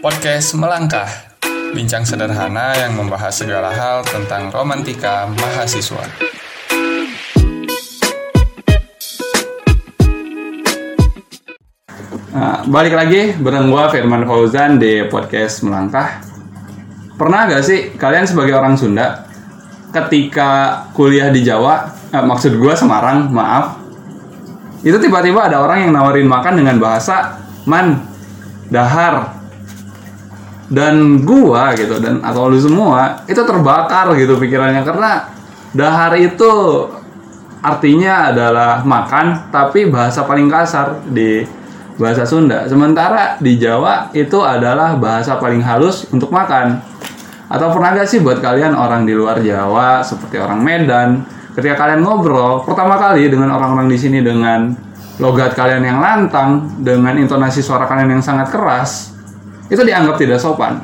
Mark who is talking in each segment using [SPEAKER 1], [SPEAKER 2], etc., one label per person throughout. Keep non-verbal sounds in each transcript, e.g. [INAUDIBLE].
[SPEAKER 1] Podcast Melangkah Bincang sederhana yang membahas segala hal tentang romantika mahasiswa
[SPEAKER 2] Nah, balik lagi bareng gua Firman Fauzan di podcast Melangkah. Pernah gak sih kalian sebagai orang Sunda ketika kuliah di Jawa, eh, maksud gua Semarang, maaf. Itu tiba-tiba ada orang yang nawarin makan dengan bahasa man, dahar. Dan gua gitu dan atau lu semua itu terbakar gitu pikirannya karena dahar itu artinya adalah makan tapi bahasa paling kasar di bahasa Sunda. Sementara di Jawa itu adalah bahasa paling halus untuk makan. Atau pernah gak sih buat kalian orang di luar Jawa seperti orang Medan, ketika kalian ngobrol pertama kali dengan orang-orang di sini dengan logat kalian yang lantang, dengan intonasi suara kalian yang sangat keras, itu dianggap tidak sopan.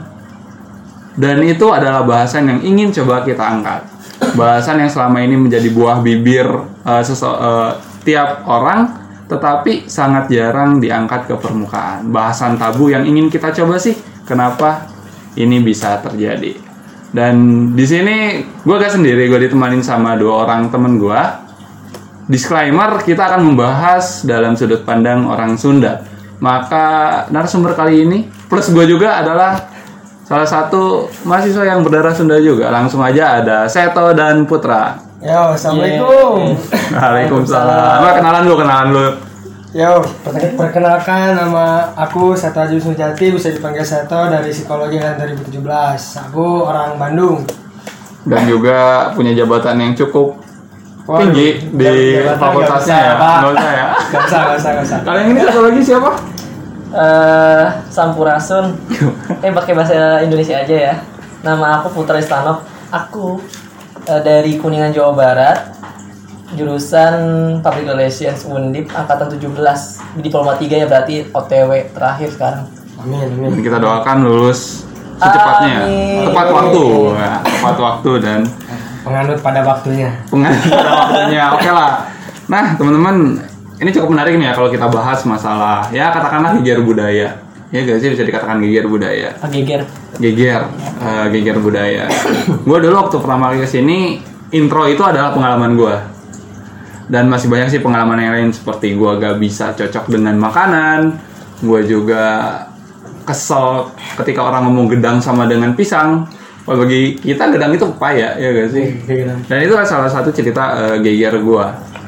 [SPEAKER 2] Dan itu adalah bahasan yang ingin coba kita angkat. Bahasan yang selama ini menjadi buah bibir eh, seso- eh, tiap orang tetapi sangat jarang diangkat ke permukaan. Bahasan tabu yang ingin kita coba sih, kenapa ini bisa terjadi. Dan di sini gue gak sendiri, gue ditemanin sama dua orang temen gue. Disclaimer, kita akan membahas dalam sudut pandang orang Sunda. Maka narasumber kali ini, plus gue juga adalah salah satu mahasiswa yang berdarah Sunda juga. Langsung aja ada Seto dan Putra.
[SPEAKER 3] Yo, assalamualaikum.
[SPEAKER 2] Waalaikumsalam. Wah, kenalan lu, kenalan lu.
[SPEAKER 3] Yo, per- perkenalkan nama aku Seto Aji Sujati, bisa dipanggil Seto dari Psikologi Angkatan 2017. Aku orang Bandung.
[SPEAKER 2] Dan juga punya jabatan yang cukup
[SPEAKER 3] Waduh,
[SPEAKER 2] tinggi di
[SPEAKER 3] nggak
[SPEAKER 2] fakultasnya ya.
[SPEAKER 3] Pak.
[SPEAKER 2] Nggak usah ya.
[SPEAKER 3] Gak usah, gak usah, gak usah.
[SPEAKER 2] Kalian ini satu lagi siapa?
[SPEAKER 4] Eh Sampurasun. [LAUGHS] eh pakai bahasa Indonesia aja ya. Nama aku Putra Istanov. Aku eh, dari Kuningan Jawa Barat. Jurusan Public Relations Undip angkatan 17. Diploma 3 ya berarti OTW terakhir sekarang.
[SPEAKER 3] Amin,
[SPEAKER 2] Dan
[SPEAKER 3] amin.
[SPEAKER 2] kita doakan lulus secepatnya.
[SPEAKER 4] Amin.
[SPEAKER 2] Tepat waktu. Ya, tepat waktu dan
[SPEAKER 3] Penganut pada waktunya.
[SPEAKER 2] pengaruh pada waktunya. Oke lah. Nah, teman-teman, ini cukup menarik nih ya kalau kita bahas masalah ya katakanlah geger budaya. Ya gak sih bisa dikatakan geger budaya.
[SPEAKER 4] Pak Geger.
[SPEAKER 2] Geger, eh, geger budaya. [COUGHS] gue dulu waktu pertama kali ke sini, intro itu adalah pengalaman gue. Dan masih banyak sih pengalaman yang lain seperti gue gak bisa cocok dengan makanan. Gue juga kesel ketika orang ngomong gedang sama dengan pisang. Wah bagi kita gedang itu pepaya ya gak sih? Dan itu salah satu cerita eh, geger gue.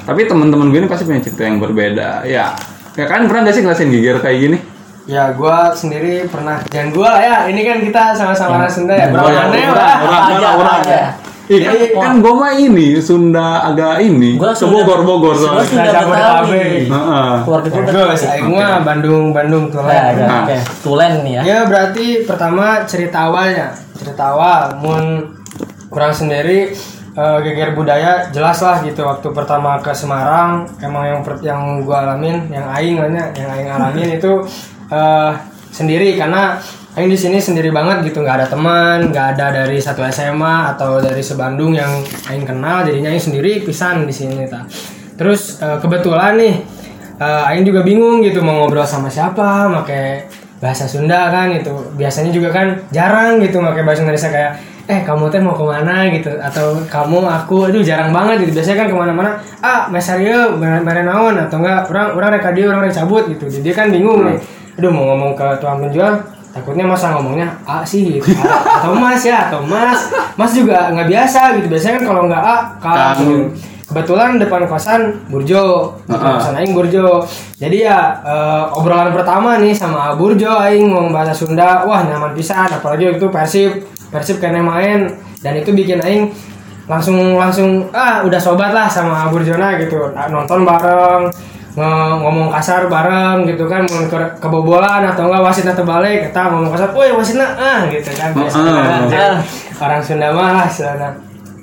[SPEAKER 2] Tapi teman-teman gue ini pasti punya cerita yang berbeda. Ya, ya kan pernah gak sih ngerasain geger kayak gini?
[SPEAKER 3] Ya, gua sendiri pernah. Jangan gua lah ya. Ini kan kita sama-sama orang Sunda ya. Berapa
[SPEAKER 2] ya,
[SPEAKER 3] aneh
[SPEAKER 2] orang,
[SPEAKER 3] lah.
[SPEAKER 2] orang, orang. Ih, kan, kan gue mah ini Sunda agak ini.
[SPEAKER 4] Gua
[SPEAKER 2] Ke
[SPEAKER 4] Sunda-
[SPEAKER 2] Bogor Bogor soalnya.
[SPEAKER 4] Sunda
[SPEAKER 3] Jabodetabek.
[SPEAKER 4] Betawi.
[SPEAKER 2] Heeh.
[SPEAKER 4] Keluarga gue
[SPEAKER 3] Bagus, aing mah Bandung, Bandung tuh
[SPEAKER 4] Nah,
[SPEAKER 3] lah.
[SPEAKER 2] Nah.
[SPEAKER 4] oke. Tulen nih ya.
[SPEAKER 3] Ya berarti pertama cerita awalnya cerita awal mun kurang sendiri eh, geger budaya jelas lah gitu. Waktu pertama ke Semarang emang yang per- yang gua alamin yang aing namanya yang aing alamin [LAUGHS] itu eh, sendiri. Karena aing di sini sendiri banget gitu. Nggak ada teman nggak ada dari satu SMA atau dari sebandung yang aing kenal. Jadinya aing sendiri pisan di sini ta. terus eh, kebetulan nih eh, aing juga bingung gitu mau ngobrol sama siapa pakai bahasa Sunda kan itu biasanya juga kan jarang gitu pakai bahasa Indonesia. Kayak eh kamu teh mau ke mana gitu atau kamu aku aduh jarang banget gitu. Biasanya kan ke mana-mana ah mesario bare naon atau enggak orang orang rek dia orang rek cabut gitu. Jadi kan bingung nih. Aduh mau ngomong ke tukang penjual takutnya masa ngomongnya A sih gitu. A- atau mas ya atau mas. Mas juga nggak biasa gitu. Biasanya kan kalau nggak A K
[SPEAKER 2] Kang.
[SPEAKER 3] gitu. kebetulan depan kosan Burjo depan
[SPEAKER 2] Heeh.
[SPEAKER 3] kosan Aing Burjo. Jadi ya eh, obrolan pertama nih sama Burjo Aing ngomong bahasa Sunda. Wah nyaman pisan apalagi waktu itu Persib Persib kena main dan itu bikin Aing langsung langsung ah udah sobat lah sama Burjona gitu Nah, nonton bareng ngomong kasar bareng gitu kan mau ke kebobolan atau enggak wasitnya terbalik kita ngomong kasar woi wasitnya ah gitu kan biasa
[SPEAKER 2] Heeh.
[SPEAKER 3] aja. orang Sunda mah lah sana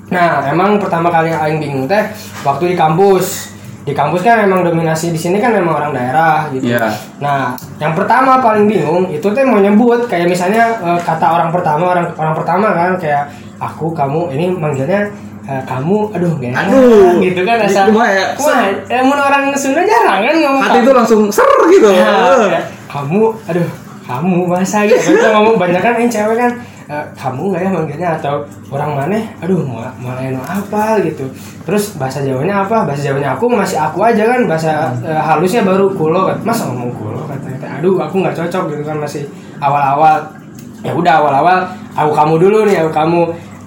[SPEAKER 3] nah emang pertama kali yang aing bingung teh waktu di kampus di kampus kan emang dominasi di sini kan memang orang daerah gitu
[SPEAKER 2] Iya.
[SPEAKER 3] nah yang pertama paling bingung itu teh mau nyebut kayak misalnya eh, kata orang pertama orang orang pertama kan kayak aku kamu ini manggilnya eh, kamu aduh gak enak,
[SPEAKER 2] Aduh.
[SPEAKER 3] gitu kan asal
[SPEAKER 2] Cuma ya,
[SPEAKER 3] Wah, emang orang Sunda jarang kan ngomong
[SPEAKER 2] Hati itu langsung ser gitu.
[SPEAKER 3] Ya, kayak, kamu aduh kamu masa gitu kan? Ngomong banyak kan? Yang cewek kan? "Eh, kamu nggak ya manggilnya? Atau orang mana? Aduh mau mau lain apa gitu. Terus bahasa jawanya apa? Bahasa jawanya aku masih aku aja kan? Bahasa eh, halusnya baru kulo kan? Masa ngomong kulo katanya aduh aku nggak cocok gitu kan? Masih awal-awal. Ya udah awal-awal aku kamu dulu nih aku kamu.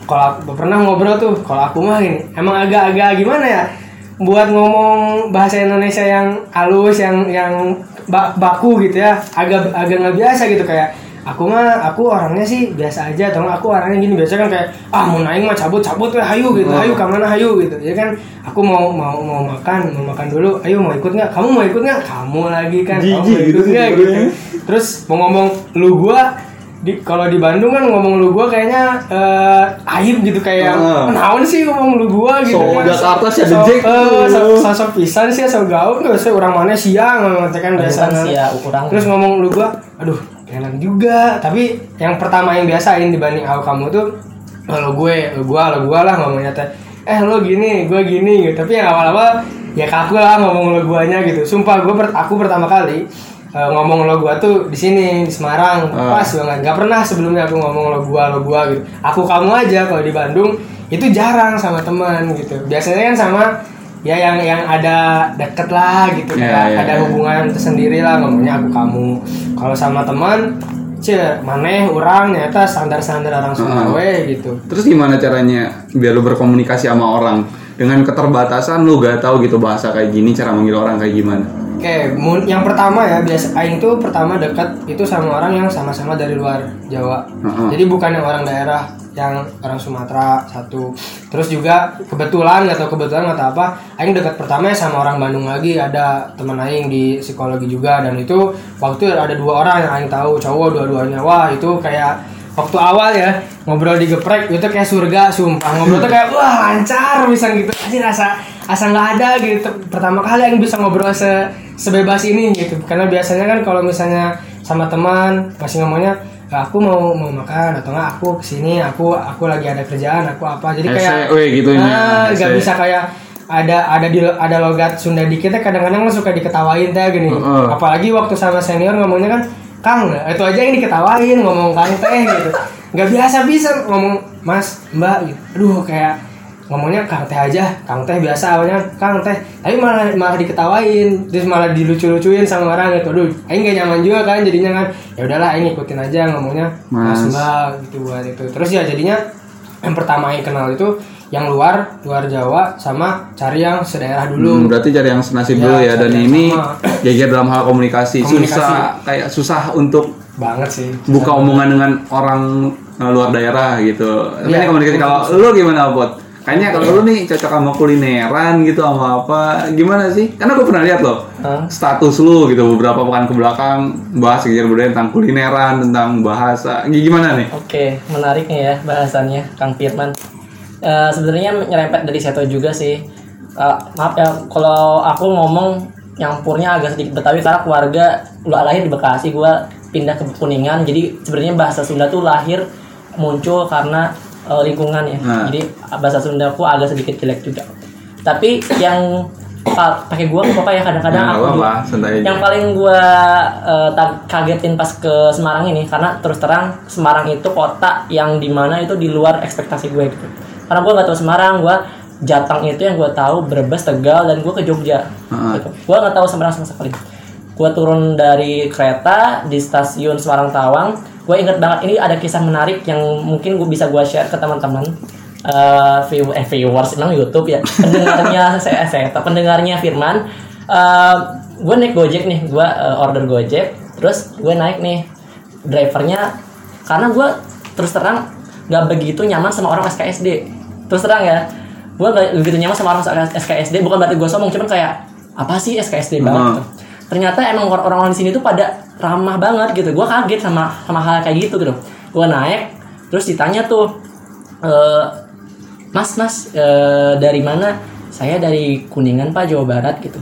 [SPEAKER 3] Kalau pernah ngobrol tuh kalau aku mah ini emang agak-agak gimana ya? Buat ngomong bahasa Indonesia yang halus yang yang ba- baku gitu ya. Agak agak nggak biasa gitu kayak aku mah aku orangnya sih biasa aja atau aku orangnya gini biasa kan kayak ah mau naik mah cabut cabut weh hayu gitu. Hayu ke mana hayu? gitu. Ya kan aku mau mau mau makan mau makan dulu ayo mau ikut nggak? Kamu mau ikut nggak? Kamu lagi kan kamu mau ikut
[SPEAKER 2] gitu sih
[SPEAKER 3] nggak? gitu. Terus mau ngomong lu gua di kalau di Bandung kan ngomong lu gua kayaknya eh aib gitu kayak
[SPEAKER 2] Ah.
[SPEAKER 3] naon sih ngomong lu gua gitu
[SPEAKER 2] So,
[SPEAKER 3] kan.
[SPEAKER 2] Jakarta sih ada Jack.
[SPEAKER 3] eh, so- sosok pisan sih so gaul nggak usah orang mana siang ngomong kan biasa.
[SPEAKER 4] ya
[SPEAKER 3] terus ngomong lu gua aduh enak juga. Tapi yang pertama yang biasain dibanding aku kamu tuh kalau gue lu gua lu gua lah ngomongnya teh. Eh lo gini gua gini gitu. Tapi yang awal-awal ya kaku lah ngomong lo guanya gitu. Sumpah gua per- aku pertama kali eh, ngomong lo gua tuh di sini di Semarang
[SPEAKER 2] Ah.
[SPEAKER 3] pas banget nggak pernah sebelumnya aku ngomong lo gua lo gua gitu aku kamu aja kalau di Bandung itu jarang sama teman gitu biasanya kan sama ya yang yang ada deket lah gitu
[SPEAKER 2] Ya,
[SPEAKER 3] kayak
[SPEAKER 2] ya,
[SPEAKER 3] ada
[SPEAKER 2] ya.
[SPEAKER 3] hubungan tersendiri lah ngomongnya aku kamu kalau sama teman cie maneh orang nyata standar standar orang
[SPEAKER 2] Heeh.
[SPEAKER 3] we gitu
[SPEAKER 2] Terus gimana caranya biar lu berkomunikasi sama orang dengan keterbatasan lu gak tahu gitu bahasa kayak gini cara manggil orang kayak gimana?
[SPEAKER 3] Oke, mun- yang pertama ya biasa aing tuh pertama dekat itu sama orang yang sama-sama dari luar Jawa.
[SPEAKER 2] Heeh.
[SPEAKER 3] Jadi bukan yang orang daerah, yang orang Sumatera satu. Terus juga kebetulan tahu kebetulan tahu apa, aing dekat pertama ya sama orang Bandung lagi ada teman aing di psikologi juga dan itu waktu ada dua orang yang aing tahu cowok dua-duanya. Wah, itu kayak waktu awal ya ngobrol di geprek itu kayak surga sumpah ngobrol tuh kayak [LAUGHS] wah lancar bisa gitu aja rasa asa nggak ada gitu pertama kali yang bisa ngobrol se sebebas ini gitu. Karena biasanya kan kalau misalnya sama teman masih ngomongnya "Ah, aku mau mau makan atau enggak aku ke sini aku aku lagi ada kerjaan aku apa. Jadi kayak
[SPEAKER 2] SE, weh, gitunya,
[SPEAKER 3] ah, nggak
[SPEAKER 2] SE.
[SPEAKER 3] bisa kayak ada ada di ada logat Sunda dikit ya kadang-kadang suka diketawain teh gini.
[SPEAKER 2] Heeh.
[SPEAKER 3] apalagi waktu sama senior ngomongnya kan Kang itu aja yang diketawain ngomong Kang teh gitu. Nggak biasa bisa ngomong Mas Mbak gitu. Aduh kayak ngomongnya Kang teh aja. Kang teh biasa awalnya Kang teh tapi malah malah diketawain. Terus malah dilucu-lucuin sama orang gitu. Aduh Aing gak nyaman juga kan jadinya kan. Ya udahlah Aing ikutin aja ngomongnya. Mas,
[SPEAKER 2] Mas.
[SPEAKER 3] Mbak gitu buat itu. Terus ya jadinya yang pertama Aing kenal itu yang luar luar Jawa sama cari yang sedaerah dulu.
[SPEAKER 2] Hmm, berarti cari yang senasib
[SPEAKER 3] Ya,
[SPEAKER 2] dulu ya. dan
[SPEAKER 3] yang
[SPEAKER 2] ini geger dalam hal komunikasi.
[SPEAKER 3] Komunikasi.
[SPEAKER 2] susah kayak susah untuk
[SPEAKER 3] banget sih.
[SPEAKER 2] buka omongan dengan orang eh, luar daerah gitu. Tapi
[SPEAKER 3] Iya,
[SPEAKER 2] ini komunikasi. kalau lu gimana Pot? Kayaknya kalau lu nih cocok sama kulineran gitu sama apa gimana sih? Karena gue pernah lihat loh
[SPEAKER 4] Hah?
[SPEAKER 2] status lu gitu beberapa pekan ke belakang bahas geger budaya tentang kulineran tentang bahasa gimana nih?
[SPEAKER 4] Oke, menarik nih ya bahasannya, Kang Firman. Eh, Sebenarnya nyerempet dari Seto juga sih. Eh, maaf ya, kalau aku ngomong nyampurnya agak sedikit Betawi karena keluarga lu lahir di Bekasi, gua pindah ke Kuningan. Jadi sebenarnya bahasa Sunda tuh lahir muncul karena eh, lingkungan ya.
[SPEAKER 2] Nah.
[SPEAKER 4] Jadi bahasa Sundaku agak sedikit jelek juga. Tapi yang pa- pakai gua apa ya kadang-kadang
[SPEAKER 2] Nah,
[SPEAKER 4] aku
[SPEAKER 2] apa,
[SPEAKER 4] juga- yang paling gua eh, ta- kagetin pas ke Semarang ini karena terus terang Semarang itu kota yang di mana itu di luar ekspektasi gue gitu karena gua nggak tahu Semarang gua Jatang itu yang gua tahu Brebes Tegal dan gua ke Jogja
[SPEAKER 2] Heeh.
[SPEAKER 4] gitu. gua nggak tahu Semarang sama sekali gua turun dari kereta di stasiun Semarang Tawang gue inget banget ini ada kisah menarik yang mungkin gue bisa gua share ke teman-teman. Eh view eh viewers emang YouTube ya. Pendengarnya [LAUGHS] saya saya pendengarnya Firman. Gue naik Gojek nih gue order Gojek. Terus gue naik nih drivernya karena gue terus terang nggak begitu nyaman sama orang SKSD terus terang ya gue nggak begitu nyaman sama orang SKSD bukan berarti gue sombong cuman kayak apa sih SKSD banget?
[SPEAKER 2] Hmm.
[SPEAKER 4] Ternyata emang orang- orang-orang di sini tuh pada ramah banget gitu. Gue kaget sama sama hal kayak gitu gitu gue naik terus ditanya tuh eh, mas mas eh, dari mana? Saya dari kuningan pak jawa barat gitu.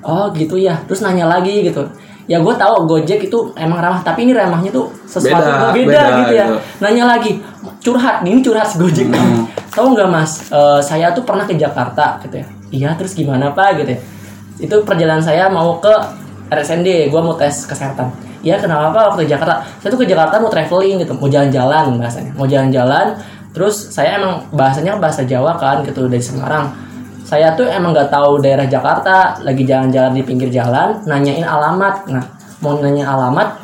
[SPEAKER 4] Oh gitu ya. Terus nanya lagi gitu. Ya gue tahu gojek itu emang ramah tapi ini ramahnya tuh sesuatu
[SPEAKER 2] Beda,
[SPEAKER 4] beda,
[SPEAKER 2] beda
[SPEAKER 4] gitu ya.
[SPEAKER 2] gitu.
[SPEAKER 4] nanya lagi curhat ini curhat si gojek tahu nggak mas Eh, saya tuh pernah ke Jakarta gitu ya. Iya terus gimana pak? gitu ya itu perjalanan saya mau ke RSND gue mau tes kesehatan. Ya kenapa waktu ke Jakarta. Saya tuh ke Jakarta mau traveling gitu mau jalan-jalan bahasanya. Mau jalan-jalan terus saya emang bahasanya bahasa Jawa kan gitu dari Semarang. Saya tuh emang nggak tahu daerah Jakarta lagi jalan-jalan di pinggir jalan nanyain alamat. Nah mau nanya alamat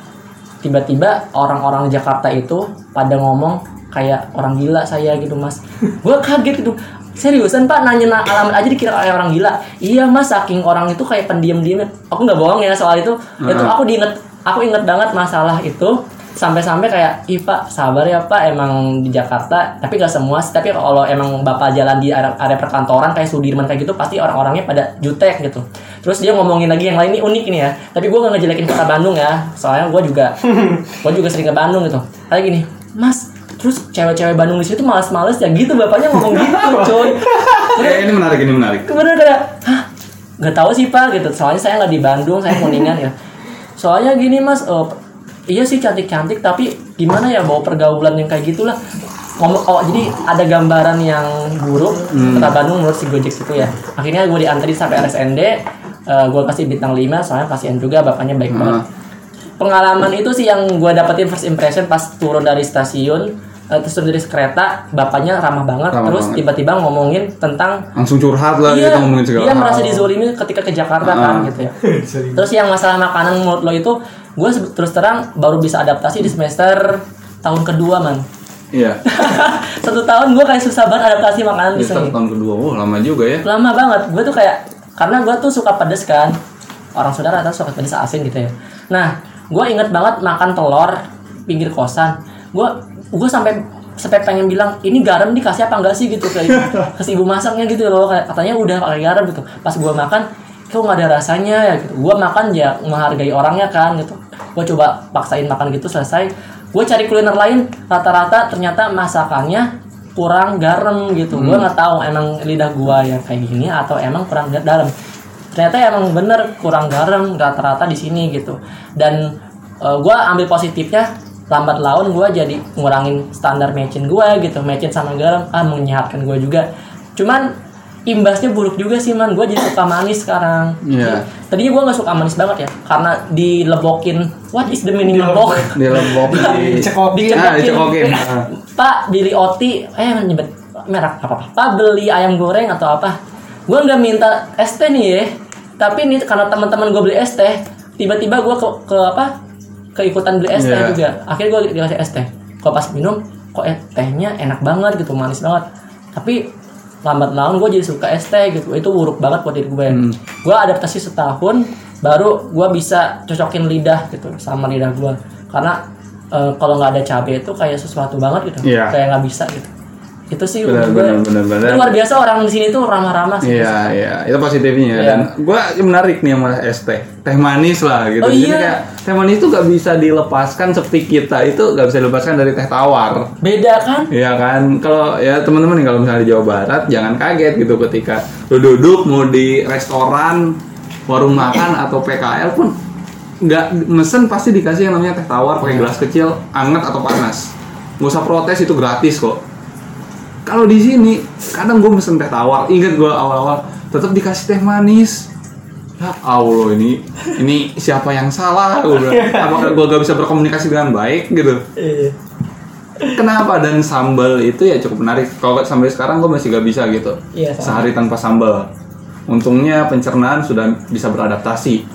[SPEAKER 4] tiba-tiba orang-orang Jakarta itu pada ngomong kayak orang gila saya gitu mas. Gue kaget gitu seriusan pak nanya na- alamat aja dikira kayak orang gila. Iya mas saking orang itu kayak pendiam diam aku nggak bohong ya soal itu. Itu aku diinget aku inget banget masalah itu. Sampai-sampai kayak ih pak sabar ya pak. Emang di Jakarta tapi gak semua sih. Tapi kalau emang bapak jalan di area, area perkantoran kayak Sudirman kayak gitu pasti orang-orangnya pada jutek gitu. Terus dia ngomongin lagi yang lain ini unik ini ya. Tapi gue gak ngejelekin kota Bandung ya. Soalnya gue juga [LAUGHS] gue juga sering ke Bandung gitu. Kayak gini mas terus cewek-cewek Bandung di situ males-males ya gitu bapaknya ngomong gitu coy. [LAUGHS]
[SPEAKER 2] Eh, ini menarik ini menarik.
[SPEAKER 4] kemudian kayak hah? Nggak tahu sih pak gitu. Soalnya saya nggak di Bandung saya kuningan ya. Soalnya gini mas eh, iya sih cantik cantik tapi gimana ya bawa pergaulan yang kayak gitulah. Ngomong oh jadi ada gambaran yang buruk kota Bandung menurut si Gojek itu ya. Akhirnya gue diantri sampai RSND eh, gue kasih bintang 5 soalnya kasihan juga bapaknya baik banget. Pengalaman itu sih yang gue dapetin first impression pas turun dari stasiun eh, terus dari kereta bapaknya ramah banget
[SPEAKER 2] Ramah
[SPEAKER 4] terus
[SPEAKER 2] banget.
[SPEAKER 4] tiba-tiba ngomongin tentang
[SPEAKER 2] Langsung curhat lah
[SPEAKER 4] Iya,
[SPEAKER 2] kita ngomongin segala
[SPEAKER 4] dia
[SPEAKER 2] hal.
[SPEAKER 4] merasa dizolimi ketika ke Jakarta kan
[SPEAKER 2] Ah.
[SPEAKER 4] gitu ya. [LAUGHS] Terus yang masalah makanan menurut lo itu, gue terus terang baru bisa adaptasi di semester tahun kedua man.
[SPEAKER 2] Iya. [LAUGHS]
[SPEAKER 4] Satu tahun gue kayak susah banget adaptasi makanan di
[SPEAKER 2] Di start
[SPEAKER 4] sini.
[SPEAKER 2] tahun kedua, oh lama juga ya.
[SPEAKER 4] Lama banget. Gue tuh kayak karena gue tuh suka pedes kan. Orang saudara atau suka pedes asin gitu ya. Nah, gue inget banget makan telur pinggir kosan. Gue gue sampai sampai pengen bilang ini garam dikasih apa enggak sih? gitu kayak [LAUGHS] ke si ibu masaknya gitu loh katanya udah pakai garam gitu. Pas gue makan kok nggak ada rasanya ya gitu. Gue makan ya menghargai orangnya kan gitu. Gue coba paksain makan gitu selesai. Gue cari kuliner lain rata-rata ternyata masakannya kurang garam gitu. Gue nggak tahu emang lidah gue yang kayak gini atau emang kurang ga- dalam. Ternyata emang bener kurang garam rata-rata di sini gitu. Dan gue ambil positifnya lambat laun gue jadi ngurangin standar mecin gue gitu mecin sama garam. Ah menyehatkan gue juga. Cuman imbasnya buruk juga sih man. Gue jadi suka manis sekarang.
[SPEAKER 2] Iya.
[SPEAKER 4] tadinya gue nggak suka manis banget ya karena dilebokin. What is the meaning lebok
[SPEAKER 2] Di lembok di
[SPEAKER 3] Dicekokin.
[SPEAKER 2] Ah, dicekokin. Ah.
[SPEAKER 4] Pak beli oti eh nyebut merek apa apa Pak beli ayam goreng atau apa? Gue nggak minta es teh nih ya. Tapi nih karena teman-teman gue beli es teh tiba-tiba gue ke, ke apa keikutan beli es teh
[SPEAKER 2] Iya.
[SPEAKER 4] juga. Akhirnya gue dikasih es teh. Kok pas minum kok eh, tehnya enak banget gitu manis banget. Tapi lambat laun gue jadi suka es teh gitu. Itu buruk banget buat diri gue gue adaptasi setahun baru gue bisa cocokin lidah gitu sama lidah gue karena eh, kalau nggak ada cabai itu kayak sesuatu banget gitu.
[SPEAKER 2] Iya.
[SPEAKER 4] kayak nggak bisa gitu itu sih
[SPEAKER 2] Benar,
[SPEAKER 4] gue
[SPEAKER 2] benar, benar, benar.
[SPEAKER 4] itu luar biasa orang di sini tuh ramah-ramah sih
[SPEAKER 2] Iya, iya, itu positifnya.
[SPEAKER 4] Iya.
[SPEAKER 2] Dan gua menarik nih sama es teh, teh manis lah gitu.
[SPEAKER 4] Oh,
[SPEAKER 2] Jadi
[SPEAKER 4] iya.
[SPEAKER 2] kayak teh manis itu gak bisa dilepaskan seperti kita itu gak bisa dilepaskan dari teh tawar.
[SPEAKER 4] beda kan
[SPEAKER 2] Iya kan, kalau ya teman-teman kalau misalnya di Jawa Barat jangan kaget gitu ketika lu duduk mau di restoran, warung makan atau PKL pun nggak mesen pasti dikasih yang namanya teh tawar pakai gelas kecil, anget atau panas. Nggak usah protes itu gratis kok. Kalau di sini kadang gue mesen teh tawar, inget gue awal-awal tetap dikasih teh manis. Ya Allah ini ini siapa yang salah? Gue bilang. [LAUGHS] Apakah gue gak bisa berkomunikasi dengan baik gitu? Kenapa dan sambal itu ya cukup menarik. Kalau sampai sekarang gue masih gak bisa gitu.
[SPEAKER 4] Iya.
[SPEAKER 2] Sehari tanpa sambal. Untungnya pencernaan sudah bisa beradaptasi.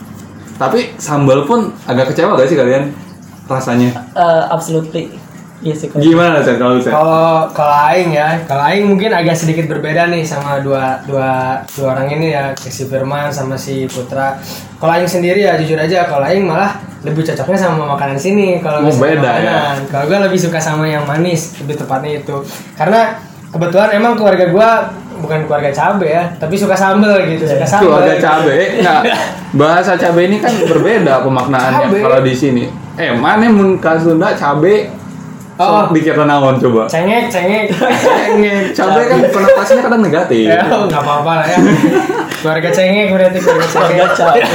[SPEAKER 2] Tapi sambal pun agak kecewa gak sih kalian rasanya?
[SPEAKER 4] Eh, absolutely iya sih kalau-
[SPEAKER 2] Gimana sih kalau saya?
[SPEAKER 3] Kalau kalau aing ya, kalau aing mungkin agak sedikit berbeda nih sama dua dua dua orang ini ya, si Firman sama si Putra. Kalau aing sendiri ya jujur aja, kalau aing malah lebih cocoknya sama makanan sini.
[SPEAKER 2] Oh,
[SPEAKER 3] Kalau misalnya
[SPEAKER 2] beda ya.
[SPEAKER 3] makanan. Kalau gue lebih suka sama yang manis, lebih tepatnya itu. Karena kebetulan emang keluarga gue bukan keluarga cabe ya, tapi suka sambel gitu, suka sambel.
[SPEAKER 2] Keluarga cabe, nggak bahasa cabe ini kan berbeda pemaknaannya kalau di sini. Eh mana mun ka Sunda cabe?
[SPEAKER 3] Oh.
[SPEAKER 2] Dikira naon coba?
[SPEAKER 3] Cengek, cengek.
[SPEAKER 2] Cengek. Cabe kan konotasinya kadang negatif.
[SPEAKER 3] ya nggak apa-apa lah ya keluarga cengek berarti keluarga cengek
[SPEAKER 4] Keluarga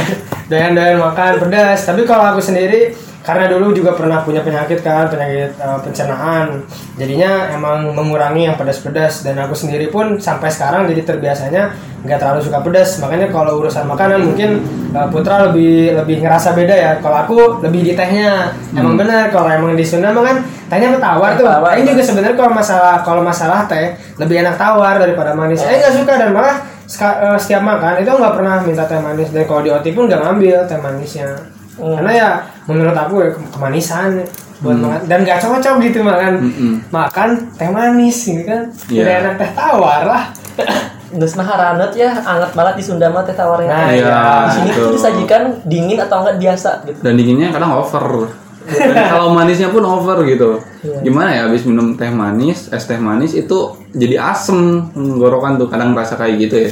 [SPEAKER 3] doyan-doyan makan pedas tapi kalau aku sendiri karena dulu juga pernah punya penyakit kan penyakit eh, pencernaan. Jadinya emang mengurangi yang pedas-pedas. Dan aku sendiri pun sampai sekarang jadi terbiasanya nggak terlalu suka pedas. Makanya kalau urusan makanan mungkin eh, Putra lebih lebih ngerasa beda ya. Kalau aku lebih di tehnya. Emang bener kalau emang di Sunda emang kan tehnya tawar tuh.
[SPEAKER 4] Tawar.
[SPEAKER 3] Aing juga sebenarnya kalau masalah kalau masalah teh lebih enak tawar daripada manis. Aing nggak suka dan malah eh, setiap makan itu nggak pernah minta teh manis. Dan kalau di OT pun nggak ngambil teh manisnya
[SPEAKER 4] Hmm.
[SPEAKER 3] karena ya menurut aku ya ke- kemanisan buat makan dan nggak cocok gitu makan
[SPEAKER 2] Mm-mm.
[SPEAKER 3] makan teh manis gitu kan
[SPEAKER 2] Iya.
[SPEAKER 3] udah enak teh tawar lah [COUGHS]
[SPEAKER 4] Geus mah haraneut ya, anget banget di Sunda mah teh tawarnya.
[SPEAKER 3] Nah,
[SPEAKER 2] Iya,
[SPEAKER 4] di sini tuh disajikan dingin atau enggak biasa gitu.
[SPEAKER 2] dan dinginnya kadang over [LAUGHS] dan kalau manisnya pun over gitu
[SPEAKER 4] Iya.
[SPEAKER 2] gimana ya habis minum teh manis es teh manis itu jadi asem tenggorokan tuh kadang rasa kayak gitu ya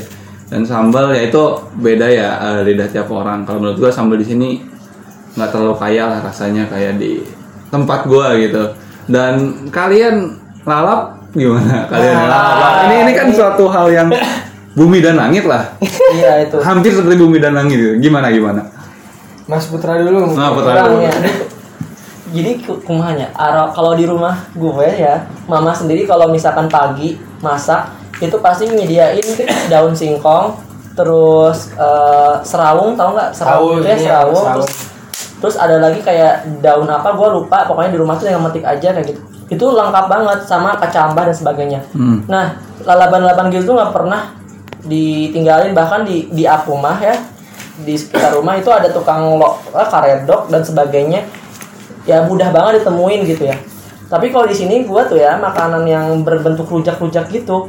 [SPEAKER 2] dan sambal ya itu beda ya eh, lidah tiap orang kalau menurut gua sambal di sini nggak terlalu kaya lah rasanya kayak di tempat gua gitu dan kalian lalap gimana [LAUGHS] kalian
[SPEAKER 3] Nah,
[SPEAKER 2] lalap ini ini kan suatu hal yang [LAUGHS] bumi dan langit lah
[SPEAKER 4] iya itu.
[SPEAKER 2] hampir seperti bumi dan langit gitu. gimana gimana
[SPEAKER 3] Mas Putra dulu
[SPEAKER 2] nah Putra dulu.
[SPEAKER 4] Orangnya. Jadi ku- kumahanya, ara- kalau di rumah gue ya, mama sendiri kalau misalkan pagi masak itu pasti nyediain daun singkong, terus eh, serawung, tahu nggak serawung? Ya, serawung.
[SPEAKER 3] serawung.
[SPEAKER 4] Terus, terus ada lagi kayak daun apa, gue lupa. Pokoknya di rumah tuh yang metik aja kayak gitu. Itu lengkap banget sama kacambah dan sebagainya.
[SPEAKER 2] Hmm.
[SPEAKER 4] Nah, lalaban-lalaban gitu tuh nggak pernah ditinggalin bahkan di di aku mah ya di sekitar rumah itu ada tukang lo, karedok dan sebagainya ya mudah banget ditemuin gitu ya tapi kalau di sini gua tuh ya makanan yang berbentuk rujak-rujak gitu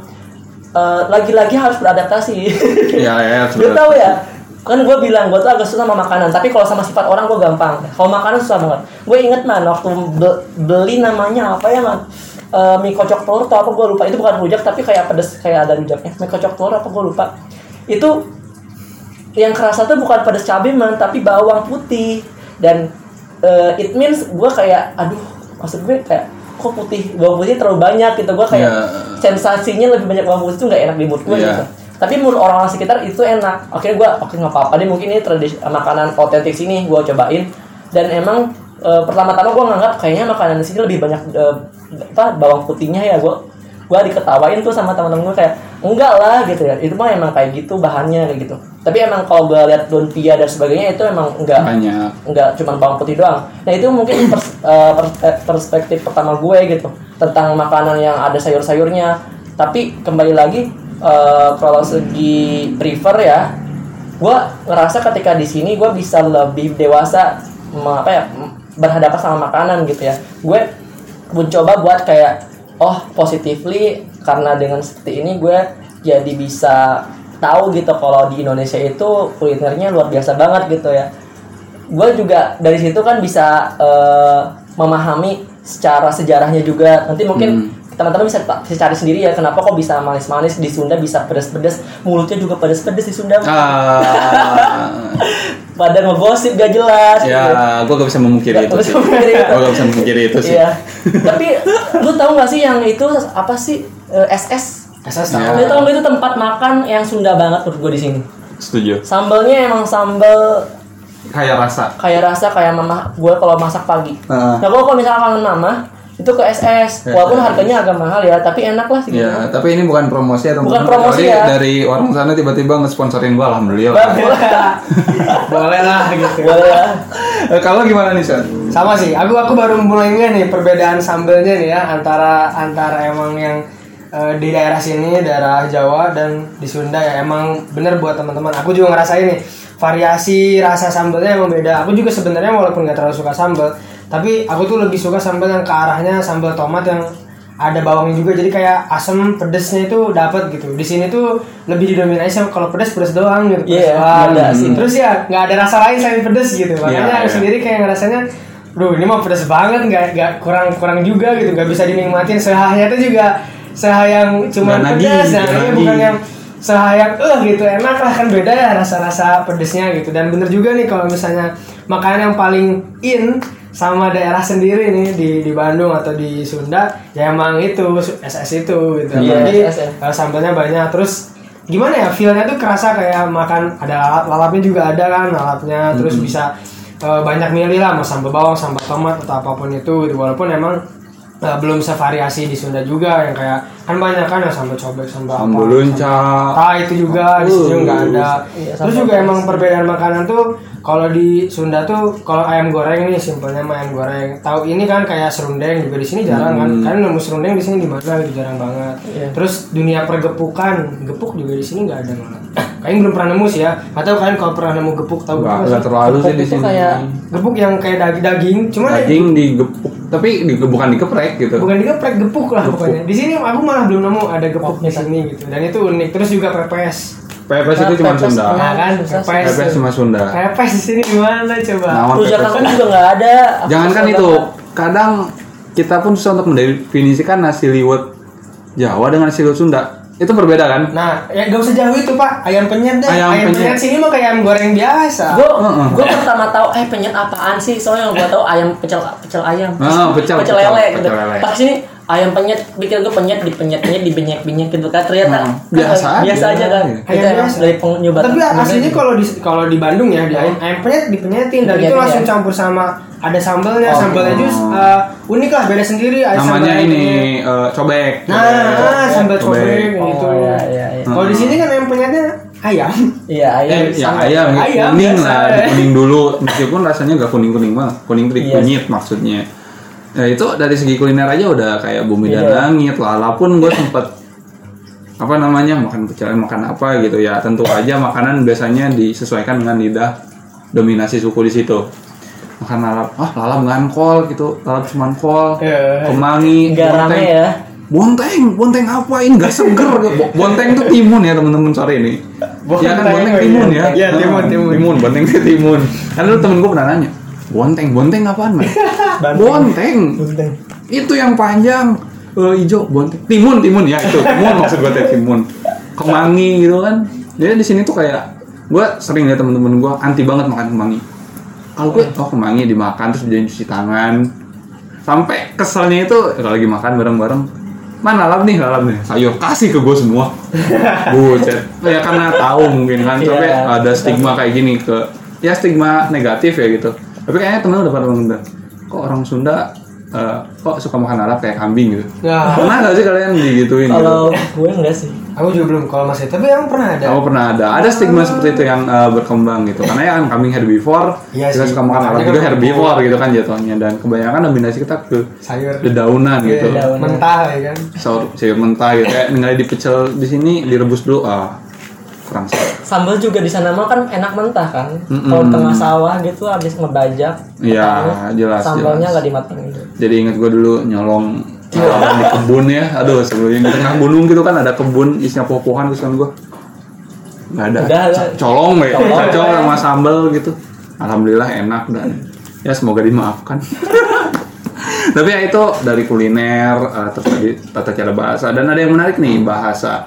[SPEAKER 4] eh, lagi-lagi harus beradaptasi
[SPEAKER 2] ya ya sudah
[SPEAKER 4] tahu ya kan gue bilang gue tuh agak susah sama makanan tapi kalau sama sifat orang gue gampang. Kalau makanan susah banget. Gue inget man waktu be- beli namanya apa ya man Eh, mie kocok telur atau apa gue lupa. Itu bukan rujak tapi kayak pedes kayak ada rujaknya. Mie kocok telur apa gue lupa. Itu yang kerasa tuh bukan pedes cabai man tapi bawang putih. Dan eh, it means gue kayak aduh maksud gue kayak kok putih? Bawang putih terlalu banyak gitu. Gue kayak
[SPEAKER 2] Ya.
[SPEAKER 4] sensasinya lebih banyak bawang putih itu nggak enak di mood gue
[SPEAKER 2] Iya.
[SPEAKER 4] gitu tapi menurut orang-orang sekitar itu enak. Akhirnya gue oke nggak apa-apa deh mungkin ini tradisi makanan otentik sini gue cobain. Dan emang e, pertama-tama gue nganggap kayaknya makanan di sini lebih banyak e, apa bawang putihnya ya. Gue gue diketawain tuh sama teman-teman gue kayak enggak lah gitu ya. Itu mah emang kayak gitu bahannya kayak gitu. Tapi emang kalau gue lihat lumpia dan sebagainya itu emang enggak
[SPEAKER 2] banyak.
[SPEAKER 4] nggak cuma bawang putih doang. Nah itu mungkin [CLEARS THROAT] pers- eh, perspektif pertama gue gitu tentang makanan yang ada sayur-sayurnya. Tapi kembali lagi eh, kalau segi prefer ya, gue ngerasa ketika di sini gue bisa lebih dewasa apa ya berhadapan sama makanan gitu ya. Gue mencoba buat kayak oh positively karena dengan seperti ini gue jadi bisa tahu gitu kalau di Indonesia itu kulinernya luar biasa banget gitu ya. Gue juga dari situ kan bisa eh, memahami secara sejarahnya juga. Nanti mungkin teman-teman bisa, bisa cari sendiri ya kenapa kok bisa manis-manis di Sunda bisa pedas-pedas mulutnya juga pedas-pedas di Sunda
[SPEAKER 2] ah [LAUGHS]
[SPEAKER 4] pada ngegosip gak jelas gitu.
[SPEAKER 2] ya gue gak bisa memungkiri
[SPEAKER 4] Nggak
[SPEAKER 2] itu
[SPEAKER 4] bisa
[SPEAKER 2] sih
[SPEAKER 4] memungkiri itu.
[SPEAKER 2] gue gak bisa memungkiri itu sih
[SPEAKER 4] Iya. Tapi lu tahu gak sih yang itu apa sih Eh, SS?
[SPEAKER 3] SS
[SPEAKER 2] Ya.
[SPEAKER 4] Lu tahu nggak itu tempat makan yang Sunda banget menurut gue di sini.
[SPEAKER 2] setuju
[SPEAKER 4] Sambalnya emang sambal
[SPEAKER 2] kayak rasa
[SPEAKER 4] kayak rasa kayak mama gue kalau masak pagi.
[SPEAKER 2] Ah.
[SPEAKER 4] Nah, gua kalau misalkan kangen mama itu ke SS. Walaupun harganya agak mahal ya, tapi enak lah segitu.
[SPEAKER 2] Ya, tapi ini bukan promosi atau
[SPEAKER 4] Bukan promosi ya.
[SPEAKER 2] dari orang sana tiba-tiba ngesponsorin gua alhamdulillah.
[SPEAKER 4] Boleh, [LAUGHS]
[SPEAKER 3] boleh lah gitu
[SPEAKER 4] boleh ya.
[SPEAKER 2] Eh, kalau gimana nih, San?
[SPEAKER 3] sama sih aku aku baru mulai nge nih perbedaan sambelnya nih ya antara antara emang yang eh, di daerah sini daerah Jawa dan di Sunda ya emang bener buat teman-teman aku juga ngerasain nih variasi rasa sambelnya emang beda aku juga sebenarnya walaupun nggak terlalu suka sambel tapi aku tuh lebih suka sambal yang ke arahnya sambal tomat yang ada bawangnya juga jadi kayak asam pedesnya itu dapat gitu di sini tuh lebih didominasi sama kalau pedes pedes doang gitu pedes
[SPEAKER 4] Iya,
[SPEAKER 3] doang.
[SPEAKER 4] ada sih.
[SPEAKER 3] terus ya nggak ada rasa lain selain pedes gitu makanya
[SPEAKER 2] Iya,
[SPEAKER 3] aku
[SPEAKER 2] iya.
[SPEAKER 3] sendiri kayak ngerasanya Duh ini mah pedes banget nggak nggak kurang kurang juga gitu nggak bisa dinikmatin sehahnya itu juga seha yang cuma pedas nah
[SPEAKER 2] nagih.
[SPEAKER 3] bukan yang seha yang eh gitu enak lah kan beda ya rasa-rasa pedesnya gitu. Dan bener juga nih kalau misalnya makanan yang paling in sama daerah sendiri nih di di Bandung atau di Sunda ya emang itu SS itu gitu.
[SPEAKER 4] Iya,
[SPEAKER 3] jadi
[SPEAKER 4] ya.
[SPEAKER 3] sambalnya banyak. Terus gimana ya feelnya tuh kerasa kayak makan ada lalap lalapnya juga ada kan lalapnya. Terus bisa eh, banyak milih lah mau sambal bawang sambal tomat atau apa pun itu gitu. walaupun emang eh, belum sevariasi di Sunda juga yang kayak kan banyak kan yang sambal cobek sambal apa
[SPEAKER 2] Sambal lunca.
[SPEAKER 3] Ah itu juga di sini nggak ada.
[SPEAKER 4] Iya,
[SPEAKER 3] Terus juga emang perbedaan makanan tuh kalau di Sunda tuh kalau ayam goreng nih simpelnya mah ayam goreng. Tahu ini kan kayak serundeng juga di sini jarang kan.
[SPEAKER 2] Hmm.
[SPEAKER 3] Kan nemu serundeng di sini di mana gitu jarang banget.
[SPEAKER 4] Iya.
[SPEAKER 3] Terus dunia pergepukan, gepuk juga di sini nggak ada malah. Kayaknya belum pernah nemu sih ya. Atau kalian kalau pernah nemu gepuk tahu
[SPEAKER 2] Nggak
[SPEAKER 3] gepuk
[SPEAKER 2] nggak
[SPEAKER 3] sih?
[SPEAKER 2] terlalu sih di sini.
[SPEAKER 4] kayak
[SPEAKER 3] Gepuk yang kayak daging-daging, cuman
[SPEAKER 2] Daging digepuk, tapi di, bukan dikeprek gitu.
[SPEAKER 3] bukan digeprek gepuk lah pokoknya. Di sini aku malah belum nemu ada gepuk di
[SPEAKER 4] Oke,
[SPEAKER 3] sini gitu. Dan itu unik. Terus juga pepes.
[SPEAKER 2] Pepes itu cuma Sunda.
[SPEAKER 3] Nah kan pepes.
[SPEAKER 2] Pepes cuma Sunda.
[SPEAKER 3] Pepes di sini gimana coba?
[SPEAKER 2] Pepes.
[SPEAKER 4] kangkung juga nggak ada.
[SPEAKER 2] Jangankan itu, kadang kita pun susah untuk mendefinisikan nasi liwet Jawa dengan nasi liwet Sunda. Itu berbeda kan?
[SPEAKER 3] Nah, ya gak usah jauh itu pak, ayam penyet deh.
[SPEAKER 2] Ayam
[SPEAKER 3] Ayam,
[SPEAKER 2] penyet.
[SPEAKER 3] penyet. sini mah kayak ayam goreng biasa.
[SPEAKER 4] Gue
[SPEAKER 2] Heeh.
[SPEAKER 4] gue pertama tahu eh penyet apaan sih soalnya gue tahu ayam pecel pecel ayam
[SPEAKER 2] Ah, pecel,
[SPEAKER 4] pecel
[SPEAKER 2] pecel,
[SPEAKER 4] lele gitu
[SPEAKER 2] pecel lele.
[SPEAKER 4] pas sini ayam penyet pikir gue penyet di penyet penyet benyek gitu kan ternyata kan [LAUGHS]
[SPEAKER 2] biasa aja.
[SPEAKER 4] biasa aja kan
[SPEAKER 2] Iya.
[SPEAKER 4] itu
[SPEAKER 3] Ayam
[SPEAKER 4] emang
[SPEAKER 3] biasa.
[SPEAKER 4] dari penyoba
[SPEAKER 3] Tapi aslinya kalau di kalau di Bandung ya di ayam, ayam penyet dipenyetin dan itu
[SPEAKER 4] Dipenyetin,
[SPEAKER 3] langsung
[SPEAKER 4] ya?
[SPEAKER 3] campur sama ada sambelnya,
[SPEAKER 4] Oh.
[SPEAKER 3] sambelnya jus eh, unik lah beda sendiri. Ada
[SPEAKER 2] Namanya
[SPEAKER 3] sambal ayam
[SPEAKER 2] ini eh, cobek.
[SPEAKER 3] Nah, ah, sambal cobek gitu.
[SPEAKER 4] oh iya iya iya
[SPEAKER 3] Kalau di sini kan ayam penyetnya ayam.
[SPEAKER 4] iya ayam
[SPEAKER 2] Eh, ya ayam,
[SPEAKER 3] Ayam,
[SPEAKER 2] kuning
[SPEAKER 3] biasa.
[SPEAKER 2] lah, kuning dulu. Meskipun rasanya gak kuning kuning banget, kuning teri
[SPEAKER 4] Iya.
[SPEAKER 2] kunyit maksudnya. Ya itu dari segi kuliner aja udah kayak bumi dan
[SPEAKER 4] Iya.
[SPEAKER 2] langit. Lala pun gue sempet apa namanya makan pecel makan apa gitu ya tentu aja makanan biasanya disesuaikan dengan lidah dominasi suku di situ makan lalap ah lalap ngan kol gitu lalap cuman kol
[SPEAKER 3] Iya.
[SPEAKER 2] kemangi
[SPEAKER 4] nggak
[SPEAKER 2] bonteng.
[SPEAKER 4] ya
[SPEAKER 2] bonteng bonteng apa ini nggak seger Bo- bonteng itu timun ya teman-teman sore ini ya kan
[SPEAKER 3] Bonteng,
[SPEAKER 2] bonteng timun
[SPEAKER 3] iya.
[SPEAKER 2] ya
[SPEAKER 3] Iya, timun, timun.
[SPEAKER 2] timun bonteng itu timun kan dulu temen gue pernah nanya bonteng bonteng apaan man [LAUGHS] bonteng. Itu yang panjang. Eh, hijau bonteng. Timun timun ya itu. Timun maksud gue teh timun. Kemangi gitu kan. Jadi di sini tuh kayak gue sering lihat temen-temen gue anti banget makan kemangi. Kalau gue oh kemangi dimakan terus jadi cuci tangan. Sampai keselnya itu kalau lagi makan bareng-bareng mana lalap nih lalap nih. Sayur kasih ke gue semua. [LAUGHS] Bucet ya karena tahu mungkin kan. Tapi
[SPEAKER 4] Iya.
[SPEAKER 2] ada stigma kayak gini ke ya stigma negatif ya gitu tapi kayaknya temen udah pada ngomong kok orang Sunda eh, kok suka makan lalap kayak kambing gitu
[SPEAKER 3] Nah,
[SPEAKER 2] pernah gak sih kalian digituin gitu?
[SPEAKER 4] kalau gue enggak sih
[SPEAKER 3] aku juga belum kalau masih tapi yang pernah ada.
[SPEAKER 2] Aku pernah ada, ada stigma seperti itu yang eh, berkembang gitu. Karena ya kan kambing herbivore,
[SPEAKER 3] Iya
[SPEAKER 2] kita
[SPEAKER 3] sih.
[SPEAKER 2] suka makan
[SPEAKER 3] Makanya
[SPEAKER 2] juga
[SPEAKER 3] kan
[SPEAKER 2] herbivore gitu kan jatuhnya. Dan kebanyakan dominasi kita ke
[SPEAKER 3] sayur
[SPEAKER 2] dedaunan gitu.
[SPEAKER 3] Iya,
[SPEAKER 4] Dedaunan.
[SPEAKER 3] mentah ya kan.
[SPEAKER 2] Sayur, sayur mentah gitu. Kayak ninggalin di pecel di sini direbus dulu, ah kurang sih.
[SPEAKER 4] sambal juga di sana mah kan enak mentah kan
[SPEAKER 2] Mm-mm.
[SPEAKER 4] kalau tengah sawah gitu habis ngebajak
[SPEAKER 2] Iya, jelas,
[SPEAKER 4] sambalnya nggak dimatengin gitu.
[SPEAKER 2] Jadi ingat gue dulu nyolong nyolong di kebun ya. Aduh, sebelum di tengah gunung gitu kan ada kebun isinya pohon-pohonan terus kan gue nggak ada.
[SPEAKER 4] Udah,
[SPEAKER 2] colong ya,
[SPEAKER 4] Colong.
[SPEAKER 2] sama sambal gitu. Alhamdulillah enak dan ya semoga dimaafkan. Tapi ya itu dari kuliner, eh, terus tadi tata cara bahasa dan ada yang menarik nih bahasa.